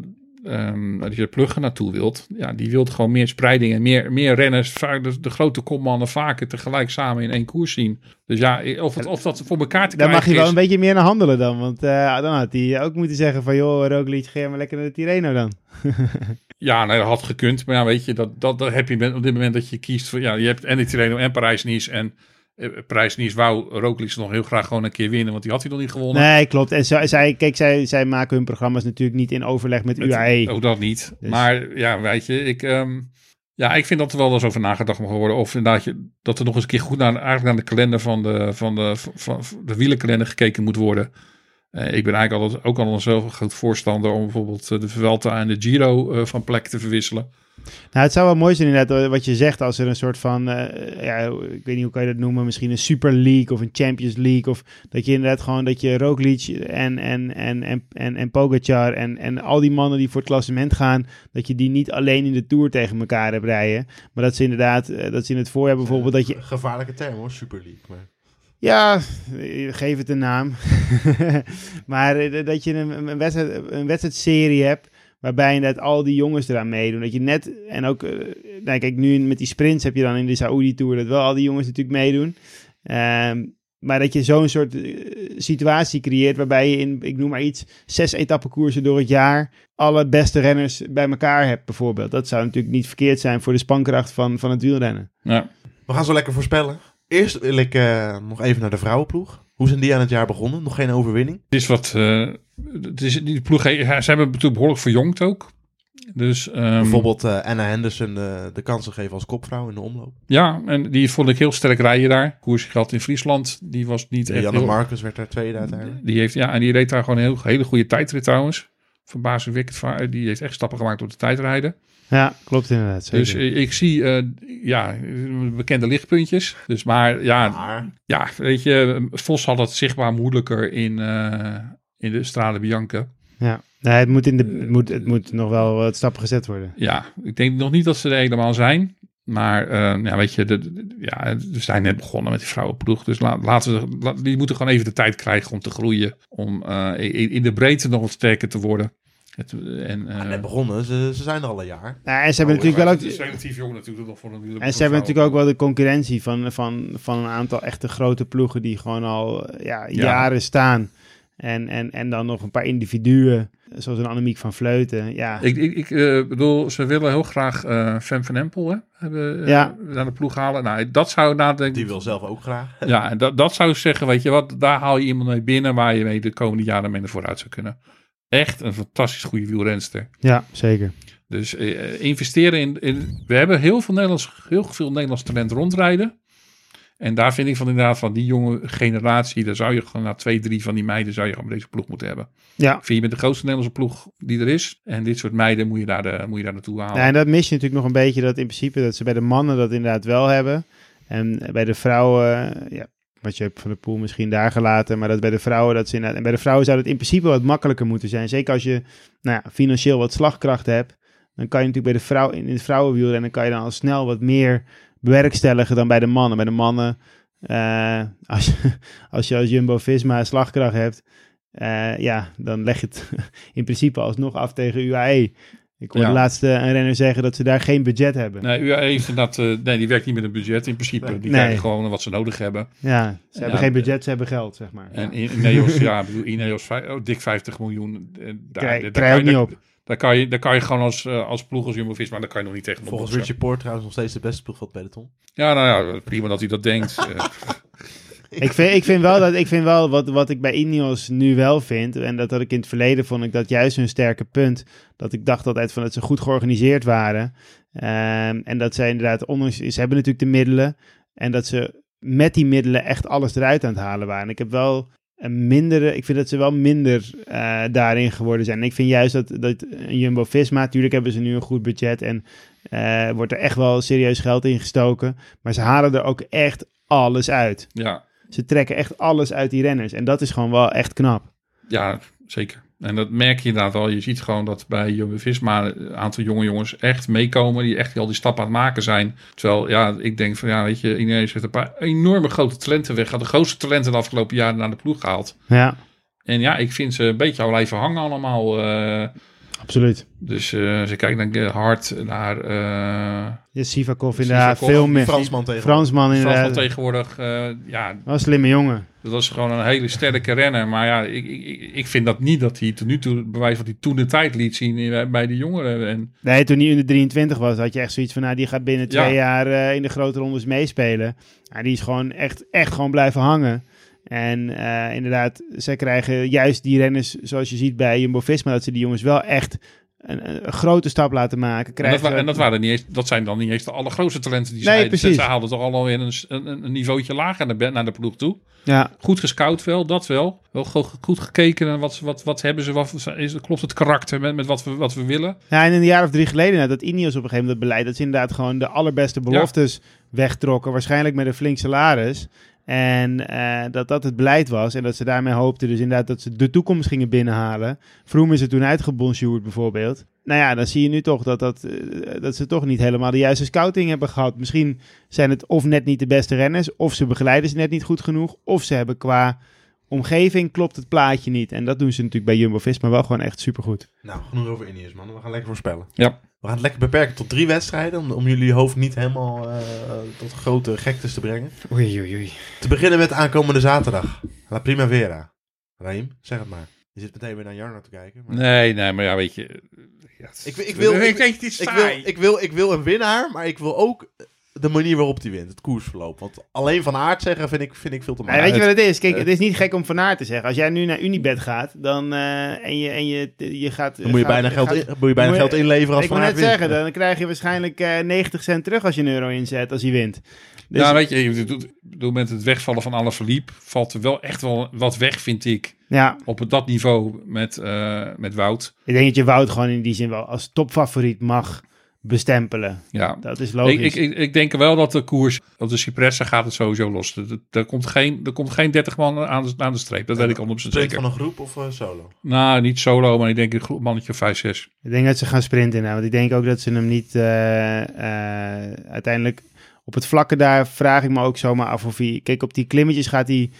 ehm, dat je pluggen naartoe wilt. Ja, die wilt gewoon meer spreiding en meer, meer renners, vaak de, de grote kopmannen vaker tegelijk samen in één koers zien. Dus ja, of, het, of dat voor elkaar te Daar krijgen mag je wel een beetje meer naar handelen dan. Want eh, dan had hij ook moeten zeggen van... joh, Roglic, ga maar lekker naar de Tirreno dan. *laughs* Ja, nee, dat had gekund. Maar ja, weet je, dat, dat, dat heb je op dit moment dat je kiest voor, ja, je hebt en de Tirreno en Parijs-Nice en eh, Parijs-Nice wou Roglic nog heel graag gewoon een keer winnen, want die had hij nog niet gewonnen. Nee, klopt. En zij, zij, kijk, zij, zij maken hun programma's natuurlijk niet in overleg met UAE. Ook dat niet. Dus- Maar ja, weet je, ik, ehm, ja, ik vind dat er wel eens over nagedacht mag worden. Of inderdaad, je, dat er nog eens een keer goed naar, eigenlijk naar de kalender van de, van de, van, van de wielenkalender gekeken moet worden. Eh, ik ben eigenlijk altijd, ook al een zo groot voorstander om bijvoorbeeld eh, de Vuelta en de Giro van plek te verwisselen. Nou, het zou wel mooi zijn inderdaad wat je zegt als er een soort van, eh, ja, ik weet niet hoe kan je dat noemen, misschien een Super League of een Champions League of dat je inderdaad gewoon dat je Roglic en en en en en, en Pogacar en en al die mannen die voor het klassement gaan, dat je die niet alleen in de Tour tegen elkaar hebt rijden, maar dat ze inderdaad eh, dat ze in het voorjaar bijvoorbeeld dat je Ge- Gevaarlijke term hoor, Super League. Maar... ja, eh, geef het een naam. *laughs* maar dat je een, een, wedstrijd, een wedstrijdserie hebt. Waarbij inderdaad al die jongens eraan meedoen. Dat je net, en ook, eh, nou kijk, nu met die sprints heb je dan in de Saudi Tour dat wel al die jongens natuurlijk meedoen. Ehm, maar dat je zo'n soort eh, situatie creëert waarbij je in, ik noem maar iets, zes etappekoersen door het jaar alle beste renners bij elkaar hebt bijvoorbeeld. Dat zou natuurlijk niet verkeerd zijn voor de spankracht van, van het wielrennen. Ja. We gaan zo lekker voorspellen. Eerst wil ik eh, nog even naar de vrouwenploeg. Hoe zijn die aan het jaar begonnen? Nog geen overwinning? Het is wat, eh, het is, die ploeg, ze hebben natuurlijk behoorlijk verjongd ook. Dus, ehm, Bijvoorbeeld eh, Anna Henderson eh, de kansen geven als kopvrouw in de omloop. Ja, en die vond ik heel sterk rijden daar. Koers gehad in Friesland, die was niet echt Janne heel... Marcus werd daar tweede uiteindelijk. Die heeft, ja, en die reed daar gewoon een heel, hele goede tijdrit trouwens. Verbazingwekkend vaar. Die heeft echt stappen gemaakt door de tijdrijden. Ja, klopt inderdaad. Zeker. Dus eh, ik zie, eh, ja, bekende lichtpuntjes. Dus maar, ja, Maar ja, weet je, Vos had het zichtbaar moeilijker in, eh, in de Strade Bianca. Ja, nee, het, moet in de, het, moet, het moet nog wel wat stappen gezet worden. Ja, ik denk nog niet dat ze er helemaal zijn. Maar eh, ja, weet je, de, de- ja, we zijn net begonnen met die vrouwenploeg. Dus la- laten we, la- die moeten gewoon even de tijd krijgen om te groeien. Om eh, in, in de breedte nog wat sterker te worden. Het, en, eh, net begonnen, ze, ze zijn er al een jaar. Nou, en ze hebben oh, natuurlijk wel ook... Het is relatief jong natuurlijk nog voor een En ze hebben natuurlijk ook wel de concurrentie van, van, van een aantal echte grote ploegen die gewoon al ja, jaren staan. En, en, en dan nog een paar individuen. zoals een Annemiek van Vleuten. Ja, Ik, ik, ik eh, bedoel, ze willen heel graag eh Fem van Empel hè, hebben, eh, Ja. naar de ploeg halen. Nou, dat zou nadenken. Die wil zelf ook graag. *laughs* Ja, en dat, dat zou ik zeggen, weet je wat, daar haal je iemand mee binnen waar je mee de komende jaren mee naar vooruit zou kunnen. Echt een fantastisch goede wielrenster. ja zeker. Dus eh, investeren in, in. We hebben heel veel Nederlands, heel veel Nederlands talent rondrijden. En daar vind ik van inderdaad van die jonge generatie. Daar zou je gewoon na twee, drie van die meiden zou je gewoon deze ploeg moeten hebben. Ja. Vind je met de grootste Nederlandse ploeg die er is. En dit soort meiden moet je daar, de, moet je daar naartoe halen. Ja, en dat mis je natuurlijk nog een beetje, dat in principe dat ze bij de mannen dat inderdaad wel hebben. En bij de vrouwen, ja, wat je hebt van de pool misschien daar gelaten, maar dat bij de vrouwen dat ze inderdaad, en bij de vrouwen zou het in principe wat makkelijker moeten zijn. Zeker als je nou ja, financieel wat slagkracht hebt, dan kan je natuurlijk bij de vrouw in het vrouwenwiel en dan kan je dan al snel wat meer bewerkstelligen dan bij de mannen. Bij de mannen, eh, als, je, *laughs* als je als Jumbo-Visma slagkracht hebt, eh, ja, dan leg je het *laughs* in principe alsnog af tegen UAE. Ik hoorde Ja. laatst eh, een renner zeggen dat ze daar geen budget hebben. Nee, UAE heeft dat, eh, nee, die werkt niet met een budget in principe. Die Nee. krijgen gewoon wat ze nodig hebben. Ja, ze hebben Ja, geen de- budget, ze hebben geld, zeg maar. En in- Ineos, ja, bedoel, Ineos, oh, dik 50 miljoen. Daar, Krijg- daar krijg je- niet op. Daar kan, je, daar kan je gewoon als, eh, als ploeg, als Jumbo-Visma, daar kan je nog niet tegen Volgens boksen. Richie Poort trouwens nog steeds de beste ploeg van het peloton. Ja, nou ja, prima dat hij dat denkt. *laughs* Eh, Ik vind, ik vind wel dat ik vind wel wat, wat ik bij Ineos nu wel vind, en dat had ik in het verleden vond ik dat juist hun sterke punt. Dat ik dacht altijd van dat ze goed georganiseerd waren. Ehm, en dat zij inderdaad, ondanks, ze hebben natuurlijk de middelen. En dat ze met die middelen echt alles eruit aan het halen waren. Ik heb wel een mindere, ik vind dat ze wel minder eh, daarin geworden zijn. En ik vind juist dat, dat een Jumbo-Visma, natuurlijk hebben ze nu een goed budget en eh, wordt er echt wel serieus geld in gestoken. Maar ze halen er ook echt alles uit. ja, Ze trekken echt alles uit die renners. En dat is gewoon wel echt knap. ja, zeker. En dat merk je inderdaad wel. Je ziet gewoon dat bij Jumbo-Visma een aantal jonge jongens echt meekomen. Die echt al die stap aan het maken zijn. Terwijl, ja, ik denk van, ja, weet je, Ineos heeft een paar enorme grote talenten weg. Had de grootste talenten de afgelopen jaren naar de ploeg gehaald. Ja, En ja, ik vind ze een beetje al blijven hangen allemaal. eh, absoluut. dus eh, ze kijken dan hard naar eh Ja, Sivakov inderdaad, Sivakov, veel meer. Fransman tegen. Fransman inderdaad. Fransman tegenwoordig. eh, ja, een slimme jongen. dat was gewoon een hele sterke renner. Maar ja, ik, ik, ik vind dat niet dat hij tot nu toe, bewijs wat hij toen de tijd liet zien in- bij de jongeren. En Nee, toen hij in de 23 was, had je echt zoiets van, nou, die gaat binnen twee Ja. jaar eh, in de grote rondes meespelen. Ja, die is gewoon echt, echt gewoon blijven hangen. En eh, inderdaad, zij krijgen juist die renners, zoals je ziet bij Jumbo-Visma, dat ze die jongens wel echt een, een grote stap laten maken. En dat, wa- ze- en dat, waren niet eens, dat zijn dan niet eens de allergrootste talenten die Nee, precies. Ze haalden toch al weer een, een, een niveautje lager naar de, naar de ploeg toe. Ja, Goed gescout wel, dat wel. Wel go- goed gekeken naar wat, wat, wat hebben ze, wat is, klopt het karakter met, met wat, we, wat we willen. Ja, en een jaar of drie geleden, nou, dat Ineos op een gegeven moment dat beleid, dat ze inderdaad gewoon de allerbeste beloftes wegtrokken, waarschijnlijk met een flink salaris. En eh, dat dat het beleid was en dat ze daarmee hoopten dus inderdaad dat ze de toekomst gingen binnenhalen. Vroom is er toen uitgebonjourd bijvoorbeeld. Nou ja, dan zie je nu toch dat, dat, eh, dat ze toch niet helemaal de juiste scouting hebben gehad. Misschien zijn het of net niet de beste renners, of ze begeleiden ze net niet goed genoeg, of ze hebben qua omgeving klopt het plaatje niet. En dat doen ze natuurlijk bij Jumbo-Visma wel gewoon echt supergoed. Nou, genoeg over Ineos, man. We gaan lekker voorspellen. Ja. We gaan het lekker beperken tot drie wedstrijden. Om, om jullie hoofd niet helemaal eh, tot grote gektes te brengen. Oei, oei, oei. Te beginnen met aankomende zaterdag. La Primavera. Raim, zeg het maar. Je zit meteen weer naar Jarno te kijken. maar- Nee, nee, maar ja, weet je. Ja, het- Ik, wil, ik, wil, ik wil een winnaar, maar ik wil ook de manier waarop die wint. Het koersverloop. Want alleen van aard zeggen vind ik, vind ik veel te Ja, makkelijk. weet je wat het is? Kijk, eh, het is niet gek om van Aert te zeggen. Als jij nu naar Unibet gaat, dan eh, en je, en je, je gaat... Dan moet je gaat- bijna geld, gaat- in, moet je bijna moet je- geld inleveren als Ik Van wil Aert net wint. zeggen, dan krijg je waarschijnlijk eh 90 cent terug als je een euro inzet, als hij wint. Dus, ja, weet je, ik ik bedoel, met het wegvallen van alle verliep valt er wel echt wel wat weg, vind ik. ja, Op het- dat niveau met, eh, met Wout. ik denk dat je Wout gewoon in die zin wel als topfavoriet mag bestempelen. Ja. Dat is Ik, logisch. ik, ik, ik denk wel dat de koers op de Cipressa gaat het sowieso los. Er, er, komt, geen, er komt geen 30 man aan de, aan de streep. Dat weet ik 100% Sprint zeker. van een groep of eh, solo? Nou, niet solo, maar ik denk een groep mannetje of 5, 6. Ik denk dat ze gaan sprinten. Nou, want ik denk ook dat ze hem niet eh, eh, uiteindelijk op het vlakke daar vraag ik me ook zomaar af of hij. Kijk, op die klimmetjes gaat hij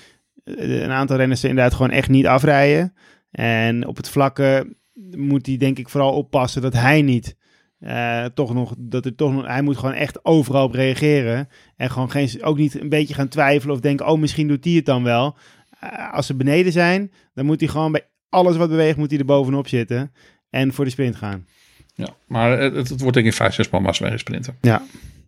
een aantal renners er inderdaad gewoon echt niet afrijden. En op het vlakke moet hij denk ik vooral oppassen dat hij niet. Eh, toch nog, dat er toch nog, hij moet gewoon echt overal op reageren. En gewoon geen, ook niet een beetje gaan twijfelen of denken, oh, misschien doet hij het dan wel. Eh, als ze beneden zijn, dan moet hij gewoon bij alles wat beweegt moet hij er bovenop zitten. En voor de sprint gaan. Ja, maar het, het wordt denk ik 5, 6 man Maswegen sprinten. Ja,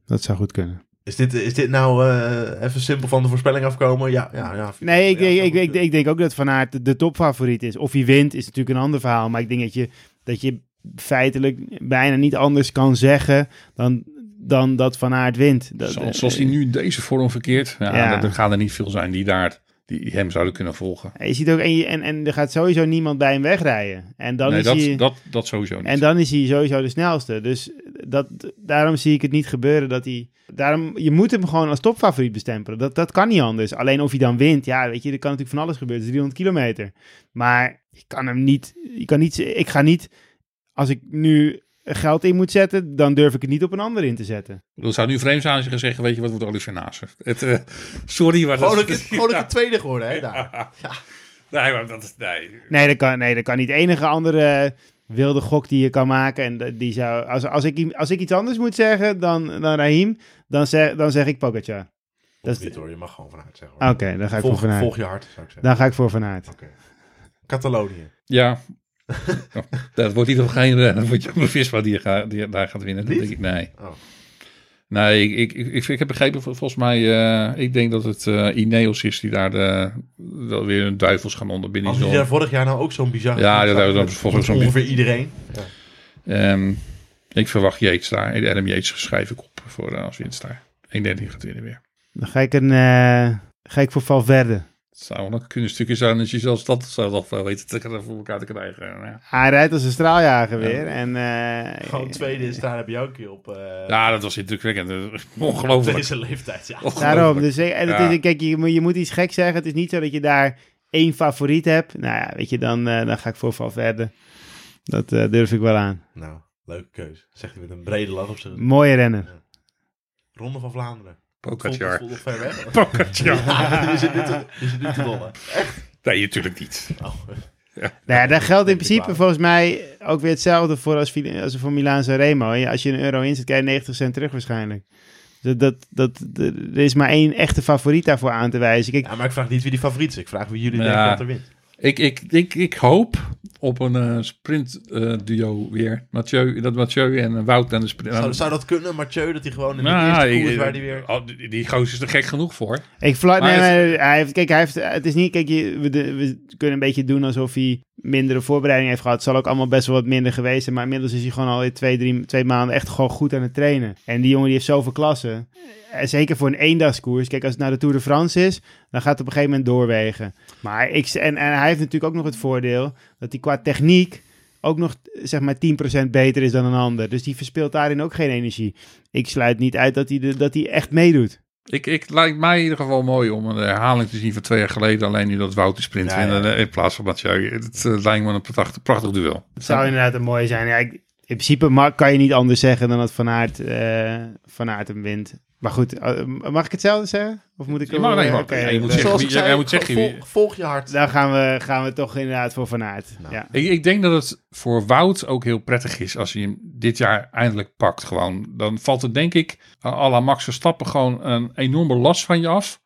dat zou goed kunnen. Is dit, is dit nou eh, even simpel van de voorspelling afkomen? Ja, ja, ja. Nee, ik, Ja, ik, ik, denk ook dat Van Aert de, de topfavoriet is. Of hij wint is natuurlijk een ander verhaal. Maar ik denk dat je, dat je feitelijk bijna niet anders kan zeggen dan, dan dat Van Aert wint. Dat, Zoals, zoals hij nu in deze vorm verkeert, ja, Ja. dat- er gaan er niet veel zijn die daar die hem zouden kunnen volgen. Je ziet ook, en, en, en er gaat sowieso niemand bij hem wegrijden. En dan, nee, is dat, hij, dat, dat sowieso niet. en dan is hij sowieso de snelste. Dus dat, daarom zie ik het niet gebeuren dat hij... Daarom, je moet hem gewoon als topfavoriet bestempelen. Dat, dat kan niet anders. Alleen of hij dan wint, ja, weet je, er kan natuurlijk van alles gebeuren. Het is 300 kilometer. Maar je kan hem niet... Je kan niet ik ga niet... Als ik nu geld in moet zetten, dan durf ik het niet op een ander in te zetten. Dat zou nu vreemd zijn als je gaat zeggen, weet je wat, wordt Oliver. Het, eh, sorry, maar Gewoon dat een, gewoon een tweede geworden, hè? daar. Nee, maar dat is, nee. Nee, dat kan, nee, dat kan niet. De enige andere wilde gok die je kan maken. En die zou, als, als, ik, als ik iets anders moet zeggen dan, dan Raheem, dan zeg, dan zeg ik Pogacar. Dat is niet hoor, je mag gewoon vanuit zeggen. Oké, dan ga ik volg, voor Van Aert. volg je hart, zou ik zeggen. Dan ga ik voor Van Aert. Oké. Catalonië. Ja. Oh, *laughs* dat wordt niet op geen rennen. Dat wordt je op Visma die, gaat- die daar gaat winnen. Denk ik, nee. Oh. Nee, ik, ik, ik, ik heb begrepen, vol- volgens mij, eh, ik denk dat het eh Ineos is die daar de, wel weer een duivels gaan onderbinden. Als je daar vorig jaar nou ook zo'n bizar... Ja, dat- is volgens mij zo'n- Ongeveer iedereen. Ehm, ik verwacht Yates daar. Adam Yates schrijf ik op voor eh, als winst daar. Ik denk dat hij gaat winnen weer. Dan ga ik, een, eh, ga ik voor Valverde. Het zou wel een kunststukje zijn als je zelfs dat zou nog wel weten te, voor elkaar te krijgen. Ja. Hij rijdt als een straaljager weer. En, eh, Gewoon tweede is daar heb je ook op eh, ja, dat was indrukwekkend. Ongelooflijk. deze leeftijd. Ja. Daarom. Dus, ik- en het Ja. is, kijk, je, moet- je moet iets gek zeggen. Het is niet zo dat je daar één favoriet hebt. Nou ja, weet je, dan, eh, dan ga ik voor Valverde. Dat eh, durf ik wel aan. Nou, leuke keus. Zegt hij met een brede lach op zijn Mooie renner. Ronde van Vlaanderen. Pogacar. Pogacar. *laughs* Ja, is het nu te, is het nu te dollen? Nee, natuurlijk niet. Oh. Nou ja, daar geldt in Ik principe volgens mij ook weer hetzelfde voor als, als voor Milaan. Ja, Als je een euro inzet, krijg je 90 cent terug waarschijnlijk. Dat, dat, dat, dat- er is maar één echte favoriet daarvoor aan te wijzen. Kijk, Ja, maar ik vraag niet wie die favoriet is. Ik vraag wie jullie Ja. denken dat er wint. Ik, ik, ik, ik hoop op een eh, sprint eh, duo weer. Mathieu, dat Mathieu en eh, Wout aan de sprint. Zou, zou dat kunnen, Mathieu, dat hij gewoon in de Nou, eerste koers waar hij weer... oh, die, die gozer is er gek genoeg voor. ik vla- Maar nee, het- hij heeft, kijk, hij heeft, het is niet, kijk, je, we, de- we kunnen een beetje doen alsof hij mindere voorbereiding heeft gehad. Het zal ook allemaal best wel wat minder geweest zijn, maar inmiddels is hij gewoon alweer twee, drie, twee maanden echt gewoon goed aan het trainen. En die jongen die heeft zoveel klassen. En zeker voor een eendagskoers. Kijk, als het nou de Tour de France is, dan gaat het op een gegeven moment doorwegen. Maar ik, en, en hij heeft natuurlijk ook nog het voordeel dat hij qua techniek ook nog zeg maar 10% beter is dan een ander. Dus die verspeelt daarin ook geen energie. Ik sluit niet uit dat hij, de, dat hij echt meedoet. Ik, ik lijkt mij in ieder geval mooi om een herhaling te zien van twee jaar geleden. Alleen nu dat Wout de sprint Ja, eh, in plaats van Mathieu. Het eh, lijkt me een prachtig, prachtig duel. Het zou inderdaad een mooie zijn. Ja, ik- in principe kan je niet anders zeggen dan dat Van Aert, eh, van Aert hem wint. Maar goed, eh, mag ik hetzelfde zeggen? Of moet ik... Je mag- nee, je mag- Oké, ja, je moet zeggen- Zoals wie- ik jij- zei, jij moet zeggen wie- volg, je hart. Dan gaan we, gaan we toch inderdaad voor Van Aert. Nou. Ja. Ik, ik denk dat het voor Wout ook heel prettig is als hij hem dit jaar eindelijk pakt. Gewoon. Dan valt het denk ik à la Max Verstappen gewoon een enorme last van je af.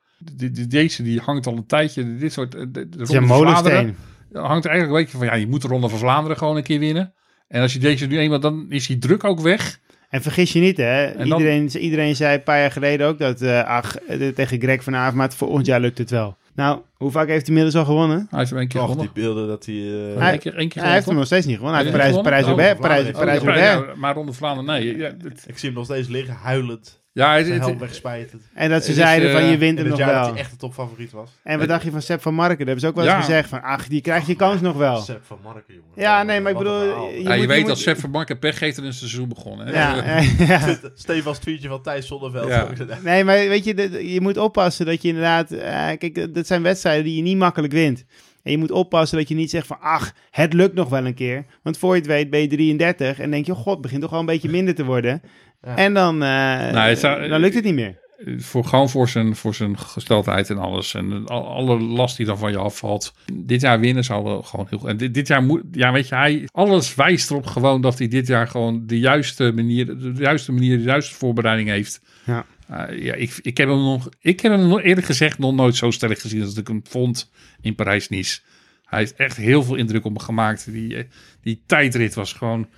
Deze die hangt al een tijdje. Dit soort. De, de molensteen. Vlaanderen hangt er eigenlijk een beetje van. Ja, je moet de Ronde van Vlaanderen gewoon een keer winnen. En als je deze nu eenmaal, dan is die druk ook weg. En vergis je niet, hè? dan- Iedereen, iedereen zei een paar jaar geleden ook dat, eh, ach, eh, tegen Greg van Avermaat, voor ons jaar lukt het wel. Nou, hoe vaak heeft hij inmiddels al gewonnen? Hij heeft hem één keer Toch, die gewonnen. beelden dat hij... eh, Hij- Eén keer, één keer hij heeft hem gewonnen, nog steeds niet gewonnen. Hij heeft Heeft Parijs, Parijs, gewonnen? Parijs, Oh, Parijs, toch? Parijs, Ja, Roubaix. ja, maar Vlaanderen, nee. Ja, het- ik zie hem nog steeds liggen, huilend. Ja, het- het- helm wegspijtend. En dat ze Het is, zeiden van, eh, je wint In hem het nog jaar dat wel. hij echt de topfavoriet was. En wat dacht je van Sepp van Marken? Daar hebben ze ook wel eens Ja. gezegd van, ach, die krijgt je kans nog wel. Sepp van Marken, jongen. Ja, nee, maar ik bedoel, je ja, je moet- weet moet- dat Sepp van Marken pech heeft en een seizoen begonnen. hè? Ja, *laughs* ja. *laughs* Stefans tweetje van Thijs Zonneveld. Ja. *laughs* Nee, maar weet je, de- je moet oppassen dat je inderdaad... eh, kijk, dat zijn wedstrijden die je niet makkelijk wint. En je moet oppassen dat je niet zegt van... Ach, het lukt nog wel een keer. Want voor je het weet ben je 33 en denk je... Oh god, het begint toch wel een beetje minder te worden. Ja. En dan, eh, het zou- dan lukt het niet meer. voor, gewoon voor zijn, voor zijn gesteldheid en alles. En al- alle last die dan van je afvalt. Dit jaar winnen zou wel gewoon heel goed. En dit, dit jaar moet, ja, weet je, hij, alles wijst erop gewoon dat hij dit jaar gewoon de juiste manier, de juiste manier, de juiste voorbereiding heeft. Ja. Uh, ja, ik, ik heb hem nog, ik heb hem nog eerlijk gezegd nog nooit zo sterk gezien als ik hem vond in Parijs-Nice. Hij heeft echt heel veel indruk op me gemaakt. Die, eh, die tijdrit was gewoon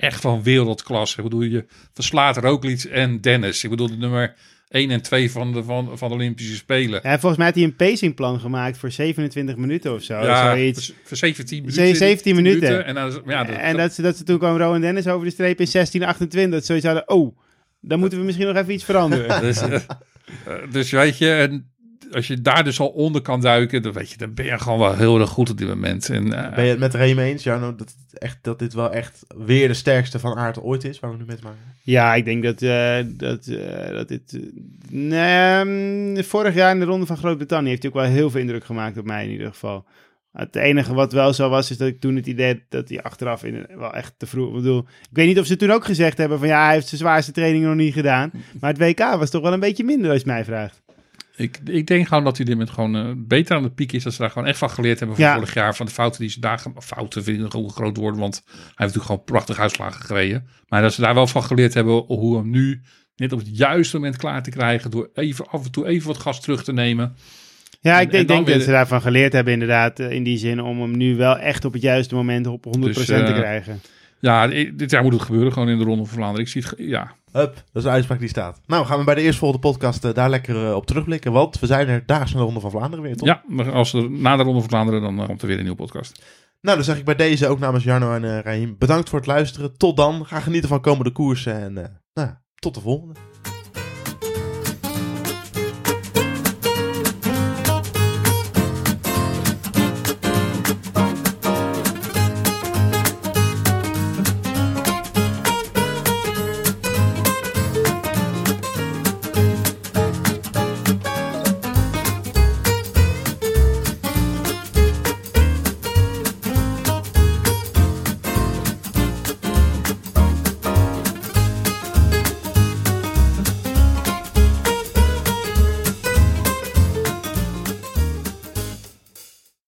echt van wereldklasse. Ik bedoel, je verslaat Roglic en Dennis. Ik bedoel, de nummer 1 en 2 van de, van, van de Olympische Spelen. Ja, volgens mij had hij een pacingplan gemaakt voor 27 minuten of zo. Ja, zoiets. voor, voor 17 minuten. 17 minuten. En, dan, ja, dat, en dat, ze, dat ze toen kwam Rowan Dennis over de streep in 1628. Dat ze zoiets hadden, oh, dan moeten we misschien nog even iets veranderen. *laughs* dus, uh, dus weet je, en als je daar dus al onder kan duiken, dan weet je, dan ben je gewoon wel heel erg goed op dit moment. En, uh, ben je het met Reem eens, Jarno, dat, echt, dat dit wel echt weer de sterkste van aard ooit is, waar we nu met maken? Ja, ik denk dat, uh, dat, uh, dat dit... nee, vorig jaar in de Ronde van Groot-Brittannië heeft hij ook wel heel veel indruk gemaakt op mij in ieder geval. Het enige wat wel zo was, is dat ik toen het idee dat hij achteraf in, wel echt te vroeg... Ik bedoel, ik weet niet of ze toen ook gezegd hebben van ja, hij heeft zijn zwaarste trainingen nog niet gedaan. *laughs* Maar het WK was toch wel een beetje minder als je mij vraagt. Ik, ik denk gewoon dat hij dit met gewoon uh, beter aan de piek is. Dat ze daar gewoon echt van geleerd hebben van ja. vorig jaar. Van de fouten die ze daar... Fouten vind ik een groot woord, want hij heeft natuurlijk gewoon prachtig uitslagen gereden. Maar dat ze daar wel van geleerd hebben hoe hem nu net op het juiste moment klaar te krijgen. Door even af en toe even wat gas terug te nemen. Ja, ik denk, denk dat ze daarvan geleerd hebben inderdaad. In die zin om hem nu wel echt op het juiste moment op 100% dus, uh, te krijgen. Ja, dit jaar moet het gebeuren gewoon in de Ronde van Vlaanderen. Ik zie het, ja. Hup, dat is een uitspraak die staat. Nou, gaan we bij de eerstvolgende podcast uh, daar lekker uh, op terugblikken. Want we zijn er daags naar de Ronde van Vlaanderen weer, toch? Ja, maar als er na de Ronde van Vlaanderen, dan uh, komt er weer een nieuwe podcast. Nou, dan zeg ik bij deze ook namens Jarno en Raheem bedankt voor het luisteren. Tot dan. Ga genieten van komende koersen en nou, tot de volgende.